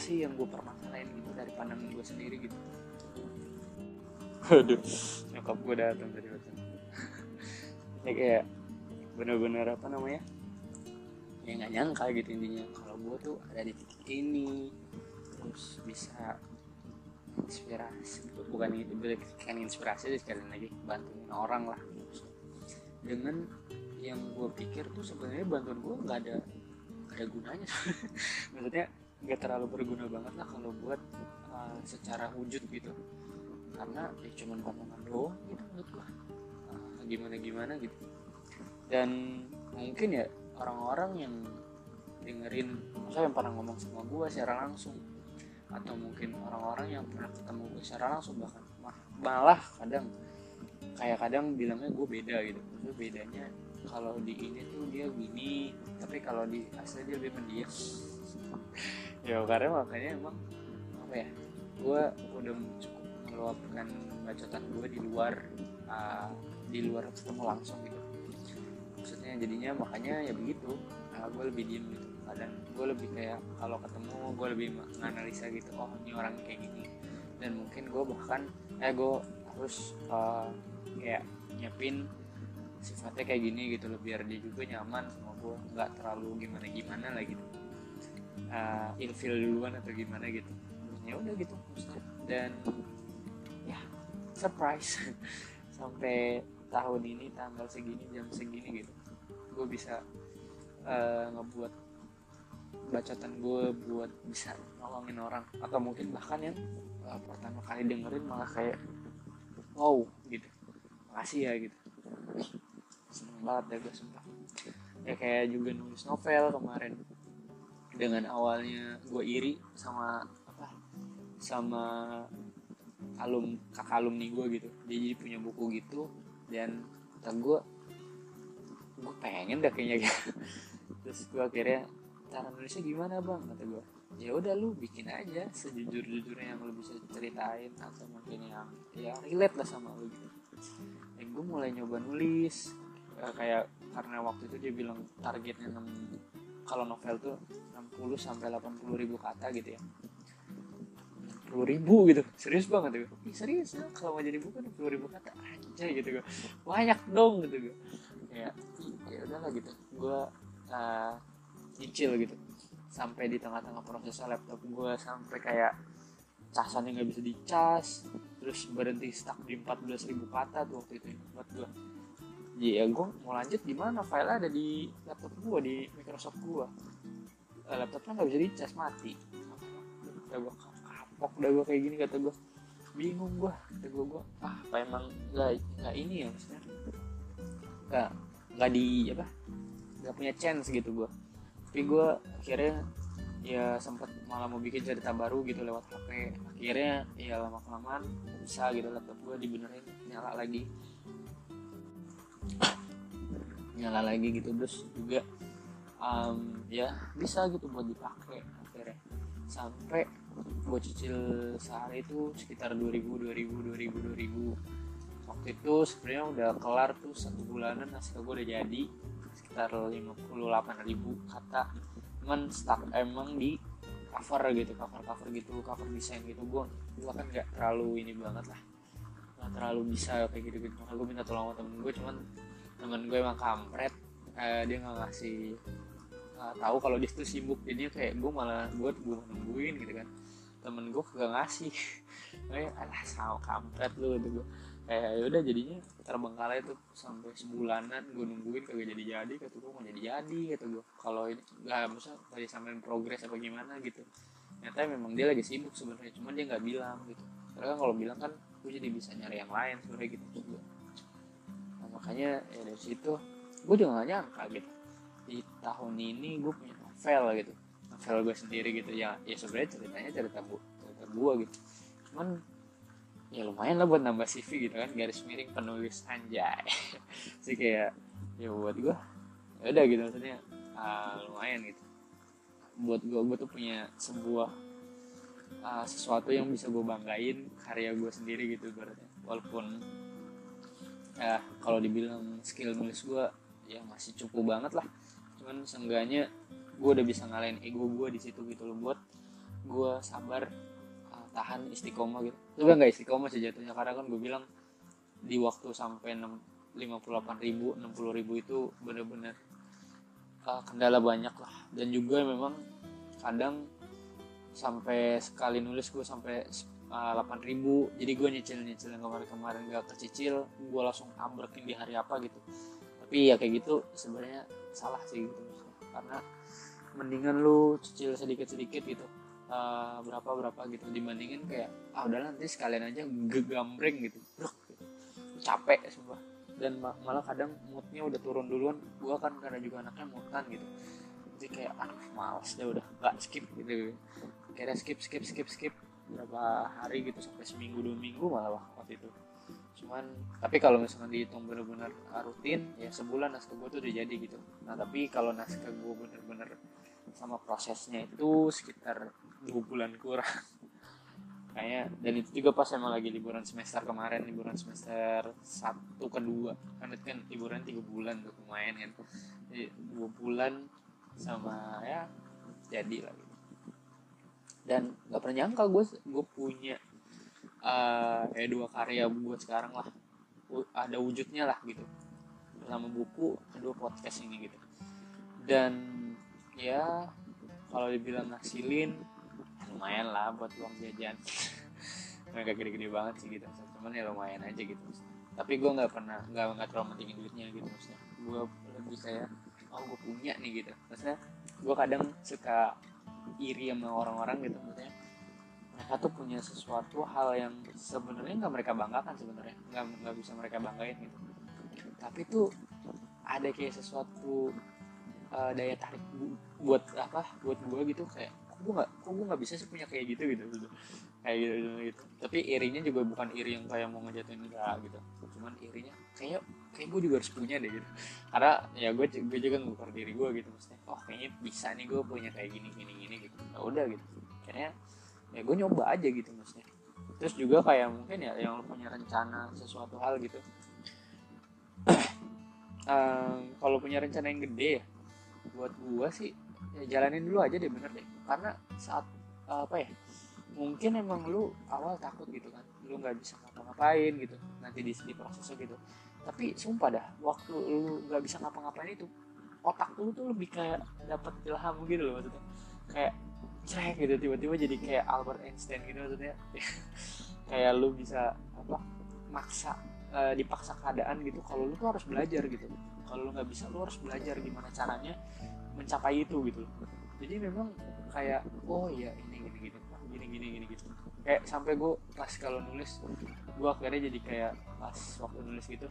sih yang gue permasalahin gitu dari pandangan gue sendiri gitu? Waduh. Nyokap gue datang tadi waktu (laughs) ya kayak bener-bener apa namanya? Ya nggak nyangka gitu intinya. Kalau gue tuh ada di titik ini terus bisa inspirasi. Bukan kan inspirasi sekali lagi bantuin orang lah. Dengan yang gue pikir tuh sebenarnya bantuan gue nggak ada gak ada gunanya. (laughs) Maksudnya nggak terlalu berguna banget lah kalau buat uh, secara wujud gitu. Karena ya cuman omongan doang gitu menurut gue uh, gimana gimana gitu. Dan mungkin ya orang-orang yang dengerin saya yang pernah ngomong sama gue secara langsung atau mungkin orang-orang yang pernah ketemu gue secara langsung bahkan malah kadang kayak kadang bilangnya gue beda gitu. Maksudnya bedanya kalau di ini tuh dia gini tapi kalau di asli dia lebih pendiam ya karena makanya emang apa ya gue udah cukup meluapkan bacotan gue di luar uh, di luar ketemu langsung gitu. Maksudnya jadinya makanya ya begitu. Uh, gue lebih diem gitu. Dan gue lebih kayak kalau ketemu gue lebih menganalisa gitu oh ini orang kayak gini. Dan mungkin gue bahkan eh gue harus uh, kayak nyiapin sifatnya kayak gini gitu loh biar dia juga nyaman sama gue nggak terlalu gimana gimana lah gitu uh, ilfil duluan atau gimana gitu. Ya udah gitu. Dan ya surprise. (laughs) Sampai tahun ini tanggal segini jam segini gitu gue bisa uh, ngebuat bacotan gue buat bisa nolongin orang. Atau mungkin bahkan yang uh, pertama kali dengerin malah kayak wow gitu. Makasih ya gitu. Seneng banget deh gue sumpah. Ya kayak juga nulis novel kemarin dengan awalnya gue iri sama apa sama alum kakak alumni gue gitu. Dia jadi punya buku gitu dan kata gue gue pengen dah kayaknya gitu. (laughs) Terus gue akhirnya cara nulisnya gimana bang? kata gue ya udah lu bikin aja sejujur jujurnya yang lu bisa ceritain atau mungkin yang ya relate lah sama lu gitu. Dan gue mulai nyoba nulis ya, kayak karena waktu itu dia bilang targetnya 6 kalau novel tuh 60 sampai 80 ribu kata gitu ya. 10 ribu gitu. Serius banget tuh Ih, serius ya kalau mau jadi buku 10 ribu kata aja gitu gue banyak dong gitu gue ya ya udahlah gitu. Gue uh, nyicil gitu. Sampai di tengah-tengah prosesnya laptop gue sampai kayak casannya nggak bisa dicas terus berhenti stuck di 14.000 kata tuh waktu itu buat gue ya gue mau lanjut gimana? File ada di laptop gue di Microsoft gue eh, laptopnya nggak bisa dicas mati. Kata gue kapok udah gue kayak gini kata gue bingung gue kata gue gue ah apa emang nggak nggak ini ya maksudnya? Nggak nggak di apa nggak punya chance gitu gue tapi gue akhirnya ya sempat malah mau bikin cerita baru gitu lewat HP akhirnya ya lama kelamaan bisa gitu laptop gue dibenerin nyala lagi nyala lagi gitu terus juga um, ya bisa gitu buat dipakai akhirnya. Sampai gue cicil sehari itu sekitar 2000 2000 2000 2000 waktu itu sebenarnya udah kelar tuh satu bulanan naskah gue udah jadi sekitar 58 ribu kata. Cuman stuck emang di cover gitu cover cover gitu cover desain gitu. Gue gue kan nggak terlalu ini banget lah terlalu bisa kayak gitu gitu gue minta tolong sama temen gue cuman temen gue emang kampret eh, dia nggak ngasih uh, tahu kalau dia tuh sibuk. Jadi kayak gue malah gue gue nungguin gitu kan. Temen gue gak ngasih. (laughs) Kayak alah sama kampret lu gitu gue kayak yaudah jadinya terbengkalai itu sampai sebulanan gue nungguin kagak jadi jadi kata gue mau jadi jadi kata gue kalau ini nggak bisa tadi sampai progres apa gimana gitu. Ternyata memang dia lagi sibuk sebenarnya cuma dia nggak bilang gitu. Karena kalau bilang kan gue jadi bisa nyari yang lain sebenarnya gitu juga nah, makanya ya dari situ gue juga gak nyangka gitu. Di tahun ini gue punya novel gitu. Novel gue sendiri gitu. Ya ya sebenarnya ceritanya cerita bu cerita gue gitu. Cuman ya lumayan lah buat nambah CV gitu kan. Garis miring penulis anjay. (laughs) Sih kayak ya buat gue ya udah gitu maksudnya. Uh, lumayan gitu. Buat gue gue tuh punya sebuah uh, sesuatu yang bisa gue banggain karya gue sendiri gitu berarti walaupun ya kalau dibilang skill nulis gue ya masih cukup banget lah. Cuman seenggaknya gue udah bisa ngalahin ego gue di situ gitu loh. Buat gue sabar tahan istiqomah gitu. Juga nggak istiqomah sih jatuhnya? Karena kan gue bilang di waktu sampai 6, 58 ribu 60 ribu itu bener-bener uh, kendala banyak lah. Dan juga memang kadang sampai sekali nulis gue sampai uh, 8 ribu. Jadi gue nyicil nyicil yang kemarin-kemarin gak kecicil gue langsung ambrekin di hari apa gitu. Tapi ya kayak gitu sebenarnya salah sih gitu karena mendingan lu cicil sedikit-sedikit gitu uh, berapa berapa gitu. Dibandingin kayak ah udah nanti sekalian aja gegambreng gitu. Bruk, gitu. capek semua dan malah kadang moodnya udah turun duluan gua kan karena juga anaknya mutan gitu. Jadi kayak ah males deh udah gak skip gitu kira skip skip skip skip berapa hari gitu sampai seminggu dua minggu malah waktu itu. Cuman tapi kalau misalnya dihitung bener-bener rutin ya sebulan naskah gue tuh udah jadi gitu. Nah tapi kalau naskah gue bener-bener sama prosesnya itu sekitar dua bulan kurang. (laughs) Kayak dan itu juga pas emang lagi liburan semester kemarin liburan semester satu kedua. Kan itu kan liburan tiga bulan tuh lumayan kan. Jadi dua bulan sama ya jadi lagi dan nggak pernah nyangka gue gue punya uh, dua karya buat sekarang lah. Ada wujudnya lah gitu. Pertama buku kedua podcast ini gitu. Dan ya kalau dibilang ngasilin lumayan lah buat uang jajan. (laughs) Mereka gede-gede banget sih gitu. Cuman ya lumayan aja gitu. Tapi gue nggak pernah nggak nggak terlalu pentingin duitnya gitu maksudnya. Gue lebih kayak oh gue punya nih gitu. Maksudnya gue kadang suka iri sama orang-orang gitu maksudnya. Mereka tuh punya sesuatu hal yang sebenarnya nggak mereka banggakan sebenarnya. Nggak nggak bisa mereka banggain gitu. Tapi tuh ada kayak sesuatu uh, daya tarik buat apa buat gue gitu kayak gue nggak kok gue nggak bisa sih punya kayak gitu gitu, gitu. kayak gitu, gitu gitu. Tapi irinya juga bukan iri yang kayak mau ngejatuhin enggak gitu. Cuman irinya kayak kayak gue juga harus punya deh gitu. Karena ya gue gue juga ngukur diri gue gitu maksudnya oh kayaknya bisa nih gue punya kayak gini gini gini gitu. Nah, udah gitu. Akhirnya ya gue nyoba aja gitu maksudnya. Terus juga kayak mungkin ya yang punya rencana sesuatu hal gitu. (clears throat) Um, kalau punya rencana yang gede ya buat gue sih ya jalanin dulu aja deh bener deh. Karena saat apa ya mungkin emang lu awal takut gitu kan. Lu nggak bisa ngapa-ngapain gitu nanti di, di prosesnya gitu tapi sumpah dah waktu lu nggak bisa ngapa-ngapain itu otak lu tuh lebih kayak dapat ilham gitu loh maksudnya. Kayak cek gitu tiba-tiba jadi kayak Albert Einstein gitu maksudnya. (laughs) Kayak lu bisa apa maksa uh, dipaksa keadaan gitu kalau lu tuh harus belajar gitu. Kalau lu nggak bisa lu harus belajar gimana caranya mencapai itu gitu. Jadi memang kayak oh iya ini gini gini gini gini gini gitu. Kayak sampai gue pas kalau nulis gue akhirnya jadi kayak pas waktu nulis gitu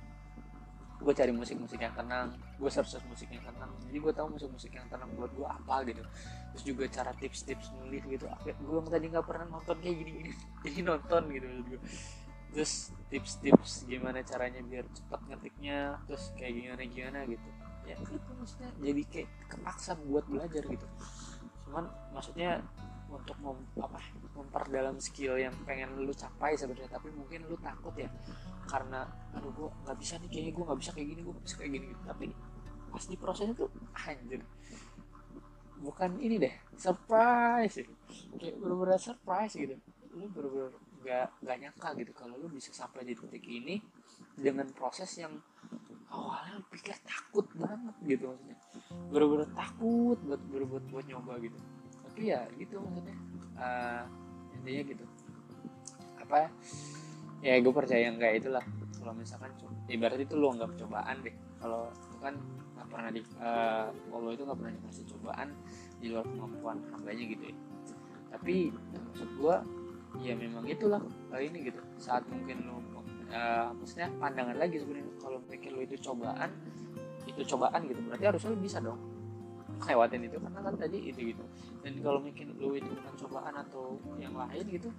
gue cari musik-musik yang tenang gue search musik yang tenang. Jadi gue tahu musik-musik yang tenang buat gue apa gitu. Terus juga cara tips-tips nulis gitu. Gue tadi nggak pernah nonton kayak gini (laughs) jadi nonton gitu terus tips-tips gimana caranya biar cepat ngetiknya terus kayak gimana gimana gitu. Ya gitu maksudnya. Jadi kayak kepaksa buat belajar gitu. Cuman maksudnya untuk mem, apa memperdalam skill yang pengen lu capai sebenarnya. Tapi mungkin lu takut ya karena aduh gue nggak bisa nih kayaknya gue nggak bisa kayak gini gue bisa kayak gini. Gitu. tapi pas di prosesnya tuh anjir. Bukan ini deh surprise gitu. kayak bener-bener surprise gitu. Lu bener-bener gak, gak nyangka gitu kalau lu bisa sampai di titik ini dengan proses yang awalnya pikir takut banget gitu maksudnya. Bener-bener takut buat buat buat nyoba gitu tapi ya gitu maksudnya. Uh, intinya gitu. Apa ya? Gue percaya yang kayak itulah. Kalau misalkan ibarat itu lu anggap cobaan deh. Kalau itu kan nggak pernah di uh, Allah itu nggak pernah dikasih cobaan di luar kemampuan hambanya gitu ya. Tapi ya, maksud gue ya memang itulah kali ini gitu. Saat mungkin lu uh, maksudnya pandangan lagi sebenarnya. Kalau mikir lu itu cobaan itu cobaan gitu berarti harusnya lu bisa dong lewatin itu karena kan tadi itu gitu. Dan kalau mungkin lu itu bukan cobaan atau yang lain gitu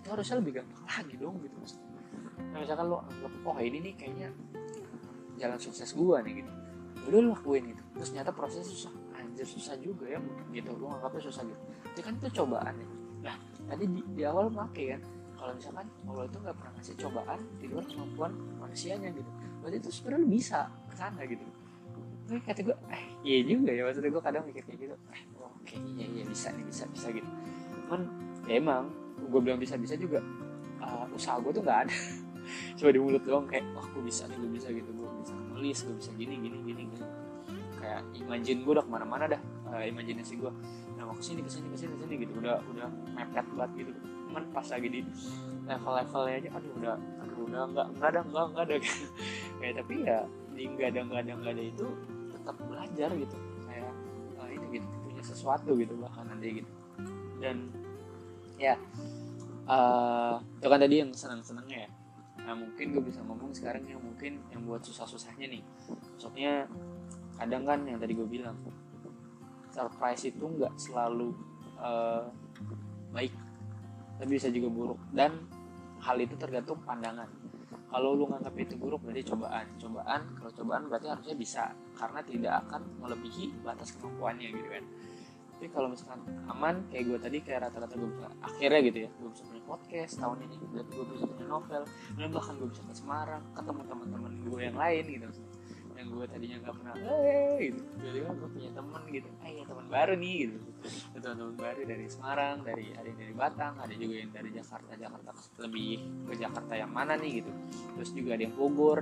itu harusnya lebih gampang lagi dong gitu nah, misalkan lo anggap oh ini nih kayaknya jalan sukses gua nih gitu. Udah lo lakuin gitu. Terus ternyata proses susah. Anjir susah juga ya gitu. Lo anggapnya susah gitu. Itu kan itu cobaan ya. Nah tadi di, di awal pakai kan kalau misalkan Allah itu nggak pernah ngasih cobaan di luar kemampuan manusianya gitu. Berarti itu sebenarnya bisa ke sana gitu tapi kata gue eh iya juga ya maksudnya gue kadang mikir kayak gitu. Eh oke okay, iya iya bisa nih bisa bisa gitu. Cuman ya emang gue bilang bisa bisa juga uh, usaha gue tuh nggak ada. (laughs) Coba di mulut doang kayak wah gue bisa nih gue bisa gitu. Gue bisa nulis gue bisa gini gini gini gini. Kayak imajin gue udah ke mana-mana dah uh, imajinasi gue nah mau ke sini ke sini ke sini ke sini gitu. Udah udah mepet banget gitu. Cuman pas lagi di level-levelnya aja aduh udah aduh udah nggak nggak ada nggak nggak ada (laughs) kayak tapi ya di nggak ada nggak ada nggak ada itu tetap belajar gitu. Kayak uh, ini gitu punya sesuatu gitu bahkan nanti gitu. Dan ya uh, itu kan tadi yang senang-senangnya ya. Nah mungkin gue bisa ngomong sekarang yang mungkin yang buat susah-susahnya nih. Maksudnya kadang kan yang tadi gue bilang surprise itu nggak selalu uh, baik. Tapi bisa juga buruk. Dan hal itu tergantung pandangan kalau lu nganggap itu buruk berarti cobaan. Cobaan kalau cobaan berarti harusnya bisa. Karena tidak akan melebihi batas kemampuannya gitu kan. Tapi kalau misalkan aman kayak gue tadi kayak rata-rata gue bisa akhirnya gitu ya gue bisa punya podcast tahun ini dan gue bisa punya novel. Dan bahkan gue bisa ke Semarang ketemu teman-teman gue yang lain gitu yang gue tadinya nggak pernah eh gitu. Jadi gue punya teman gitu. Eh ya teman baru nih gitu. Teman-teman baru dari Semarang dari ada yang dari Batang ada juga yang dari Jakarta. Jakarta lebih ke Jakarta yang mana nih gitu. Terus juga ada yang Bogor.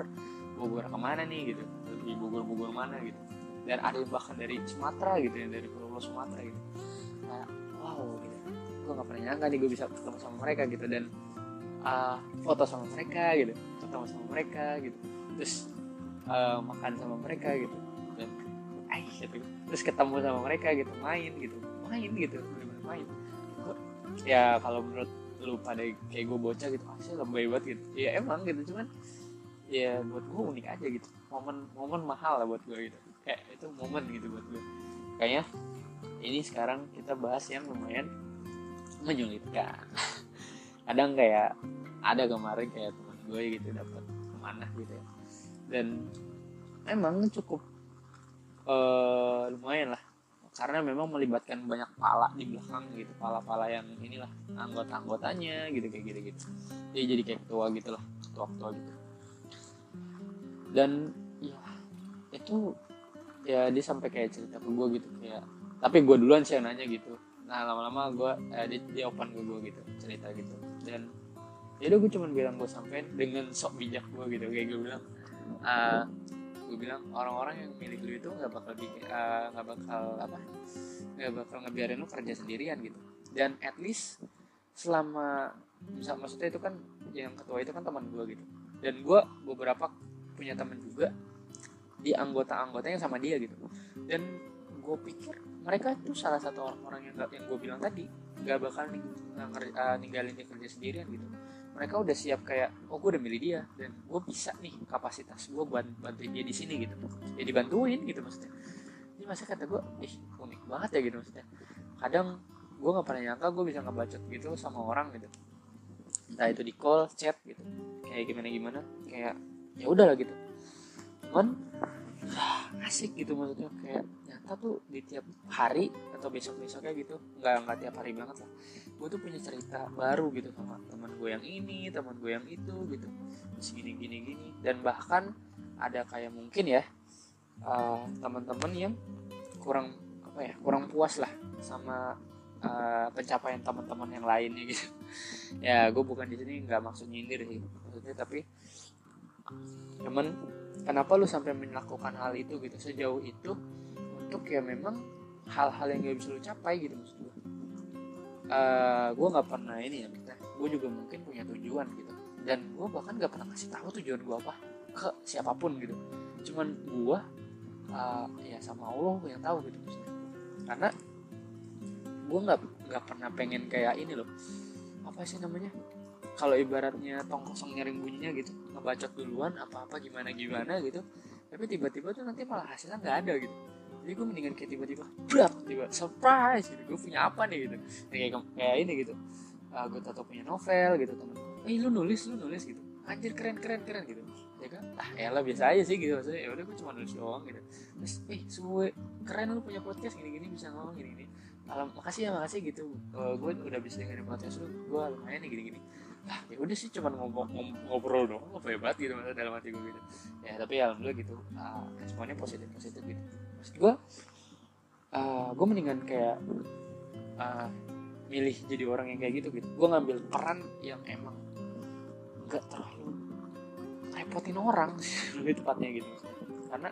Bogor ke mana nih gitu. Lebih Bogor Bogor mana gitu. Dan ada yang bahkan dari Sumatera gitu dari Pulau Sumatera gitu. Nah, wow gitu. Gue gak pernah nyangka nih gue bisa ketemu sama mereka gitu. Dan uh, foto sama mereka gitu. Ketemu sama mereka gitu. Terus uh, makan sama mereka gitu. Dan ay, gitu. terus ketemu sama mereka gitu main gitu. Main gitu bener-bener main. Gua, ya kalau menurut lu pada kayak gue bocah gitu pasti lebay banget gitu. Ya emang gitu cuman ya buat gue unik aja gitu. Momen momen mahal lah buat gue gitu. Kayak itu momen gitu buat gue kayaknya ini sekarang kita bahas yang lumayan menyulitkan. (laughs) Kadang kayak ada kemarin kayak teman gue gitu dapat ke mana gitu ya dan emang cukup. Uh, lumayan lah. Karena memang melibatkan banyak pala di belakang gitu. Pala-pala yang inilah anggota-anggotanya gitu kayak gitu gitu dia jadi kayak ketua gitu lah ketua-ketua gitu. Dan ya itu ya dia sampai kayak cerita ke gue gitu kayak tapi gue duluan sih yang nanya gitu. Nah lama-lama gue eh, dia, dia open ke gue gitu cerita gitu. Dan ya udah gue cuma bilang gue sampein dengan sok bijak gue gitu. Kayak gue bilang uh, gue bilang orang-orang yang milik lu itu nggak bakal nggak uh, bakal apa nggak bakal ngebiarin lu kerja sendirian gitu. Dan at least selama misal maksudnya itu kan yang ketua itu kan teman gue gitu. Dan gue beberapa punya teman juga di anggota-anggotanya sama dia gitu. Dan gue pikir mereka itu salah satu orang-orang yang yang gue bilang tadi nggak bakal ning, uh, ninggalin kerja sendirian gitu mereka udah siap kayak oh gue udah milih dia dan gue bisa nih kapasitas gue buat bantuin dia di sini gitu. Ya dibantuin gitu maksudnya. Ini masa kata gue ih unik banget ya gitu maksudnya. Kadang gue nggak pernah nyangka gue bisa ngebacot gitu sama orang gitu. Entah itu di call chat gitu. Kayak gimana gimana. Kayak ya udahlah gitu. Cuman (sighs) asik gitu maksudnya. Kayak nyata tuh di tiap hari atau besok besoknya gitu nggak nggak tiap hari banget lah gue tuh punya cerita baru gitu sama teman gue yang ini teman gue yang itu gitu. Terus gini gini. Gini dan bahkan ada kayak mungkin ya uh, teman-teman yang kurang apa ya kurang puas lah sama uh, pencapaian teman-teman yang lainnya gitu. (laughs) Ya gue bukan di sini nggak maksud nyindir sih maksudnya tapi cuman kenapa lu sampai melakukan hal itu gitu? Sejauh itu untuk ya memang hal-hal yang gak bisa lu capai gitu maksud gue uh, gue nggak pernah ini ya gue juga mungkin punya tujuan gitu. Dan gue bahkan nggak pernah kasih tahu tujuan gue apa ke siapa pun gitu. Cuman gue uh, ya sama Allah yang tahu gitu maksudnya. Karena gue nggak nggak pernah pengen kayak ini loh. Apa sih namanya? Kalau ibaratnya tong kosong nyaring bunyinya gitu ngebacot duluan apa apa gimana gimana gitu tapi tiba-tiba tuh nanti malah hasilnya nggak ada gitu jadi gue mendingan kayak tiba-tiba brak tiba surprise gitu. Gue punya apa nih? gitu. Kayak kayak ini gitu. Uh, gue tahu punya novel gitu temen. Eh lu nulis lu nulis gitu. Anjir keren keren keren gitu. Ya kan? Ah ya lah biasa aja sih gitu. Maksudnya ya udah gue cuma nulis doang gitu. Terus eh suwe keren lu punya podcast gini gini bisa ngomong gini gini alam makasih ya makasih gitu. Uh, gue udah bisa dengerin podcast lu gue lumayan nih gini gini ah ya udah sih cuma ngomong ngobrol doang apa hebat gitu maksudnya dalam hati gue gitu. Ya tapi alhamdulillah gitu. Uh, responnya positif positif gitu maksud gue uh, gue mendingan kayak uh, milih jadi orang yang kayak gitu gitu. Gue ngambil peran yang emang gak terlalu repotin orang (laughs) lebih tepatnya gitu. Karena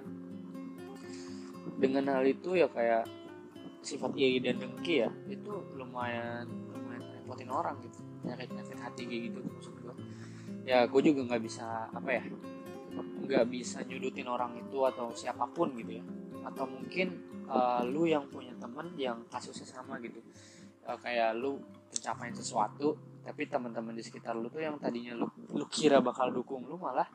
dengan hal itu ya kayak sifat iri dan dengki ya itu lumayan lumayan repotin orang gitu. Penyakit penyakit hati kayak gitu maksud gue ya gue juga nggak bisa apa ya nggak bisa nyudutin orang itu atau siapa pun gitu ya atau mungkin uh, lu yang punya temen yang kasusnya sama gitu. Uh, kayak lu pencapaian sesuatu tapi teman-teman di sekitar lu tuh yang tadinya lu lu kira bakal dukung lu malah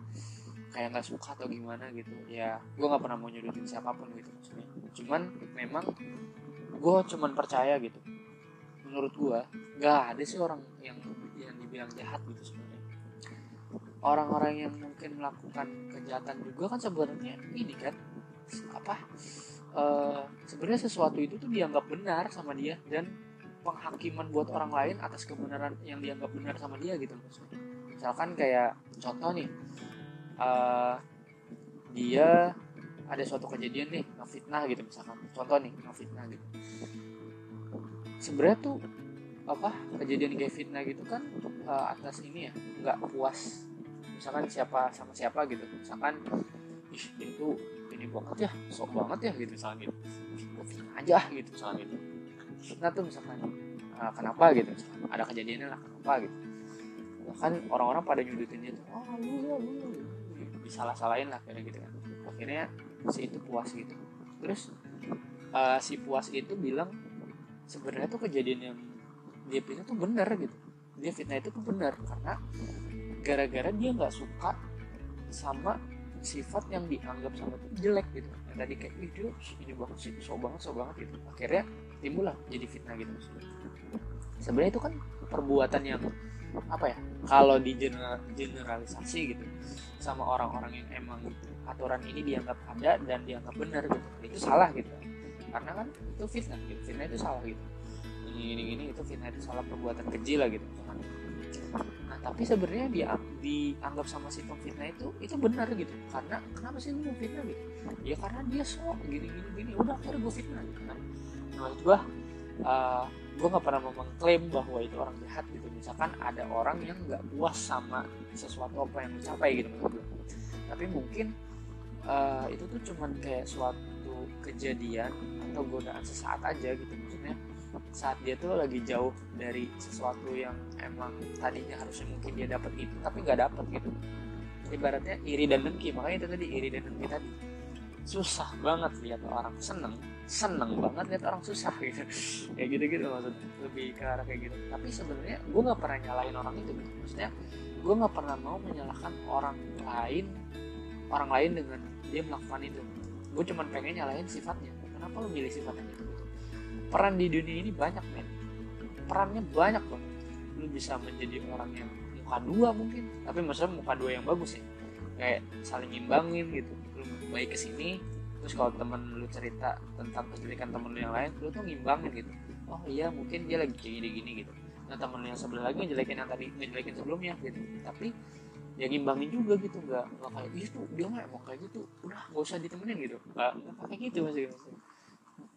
kayak nggak suka atau gimana gitu. Ya gue nggak pernah mau nyudutin siapa pun gitu maksudnya. Cuman memang gue cuman percaya gitu. Menurut gue nggak ada sih orang yang yang dibilang jahat gitu sebenarnya. Orang-orang yang mungkin melakukan kejahatan juga kan sebenarnya ini kan apa uh, sebenarnya sesuatu itu tuh dianggap benar sama dia dan penghakiman buat orang lain atas kebenaran yang dianggap benar sama dia gitu maksudnya misalkan kayak contoh nih uh, dia ada suatu kejadian nih ngefitnah gitu misalkan. Contoh nih ngefitnah gitu. Sebenarnya tuh apa kejadian kayak fitnah gitu kan uh, atas ini ya nggak puas. Misalkan siapa sama siapa gitu. Misalkan itu ini banget ya sok banget ya gitu gitu. gue fitnah aja gitu misalkan gitu. Fitnah tuh misalkan uh, kenapa gitu? Misalkan ada kejadiannya lah kenapa gitu? Kan orang-orang pada nyudutin dia tuh oh lu ya lu. Disalah-salahin lah kayak gitu kan. Akhirnya si itu puas gitu. Terus uh, si puas itu bilang sebenarnya tuh kejadian yang dia fitnah tuh benar gitu. Dia fitnah itu tuh benar karena gara-gara dia nggak suka sama sifat yang dianggap itu jelek gitu. Yang tadi kayak dia ini banget sih so banget so banget gitu. Akhirnya timbul lah jadi fitnah gitu sebenarnya itu kan perbuatan yang apa ya kalau di general, generalisasi gitu sama orang-orang yang emang aturan ini dianggap ada dan dianggap benar gitu itu salah gitu. Karena kan itu fitnah gitu fitnah itu salah gitu. Ini ini ini itu fitnah itu salah perbuatan keji lah gitu tapi sebenarnya dia dianggap sama si pemfitnah itu itu benar gitu. Karena kenapa sih lu fitnah gitu ya karena dia sok gini gini gini udah akhirnya gue fitnah gitu kan. Nah itu gua uh, gue nggak pernah mengklaim bahwa itu orang jahat gitu. Misalkan ada orang yang nggak puas sama sesuatu apa yang dicapai gitu menurut gue tapi mungkin uh, itu tuh cuman kayak suatu kejadian atau godaan sesaat aja gitu saat dia tuh lagi jauh dari sesuatu yang emang tadinya harusnya mungkin dia dapat itu tapi nggak dapat gitu. Ibaratnya iri dan dengki makanya itu tadi iri dan dengki tadi. Susah banget lihat orang seneng seneng banget lihat orang susah gitu. (laughs) Kayak gitu gitu maksudnya lebih ke arah kayak gitu. Tapi sebenarnya gue nggak pernah nyalahin orang itu gitu. Maksudnya gue nggak pernah mau menyalahkan orang lain orang lain dengan dia melakukan itu. Gue cuma pengen nyalahin sifatnya. Kenapa lu milih sifatnya gitu peran di dunia ini banyak men. Perannya banyak loh. Lu bisa menjadi orang yang muka dua mungkin tapi maksudnya muka dua yang bagus ya kayak saling imbangin gitu. Lu baik ke sini terus kalau temen lu cerita tentang kejelekan temen lu yang lain lu tuh ngimbangin gitu. Oh iya mungkin dia lagi kayak gini-gini gitu. Nah temen lu yang sebelah lagi ngejelekin yang tadi ngejelekin sebelumnya gitu. Tapi ya ngimbangin juga gitu nggak nggak kayak itu dia mah emang kayak gitu. Udah nggak usah ditemenin gitu. Nggak nggak kayak gitu maksudnya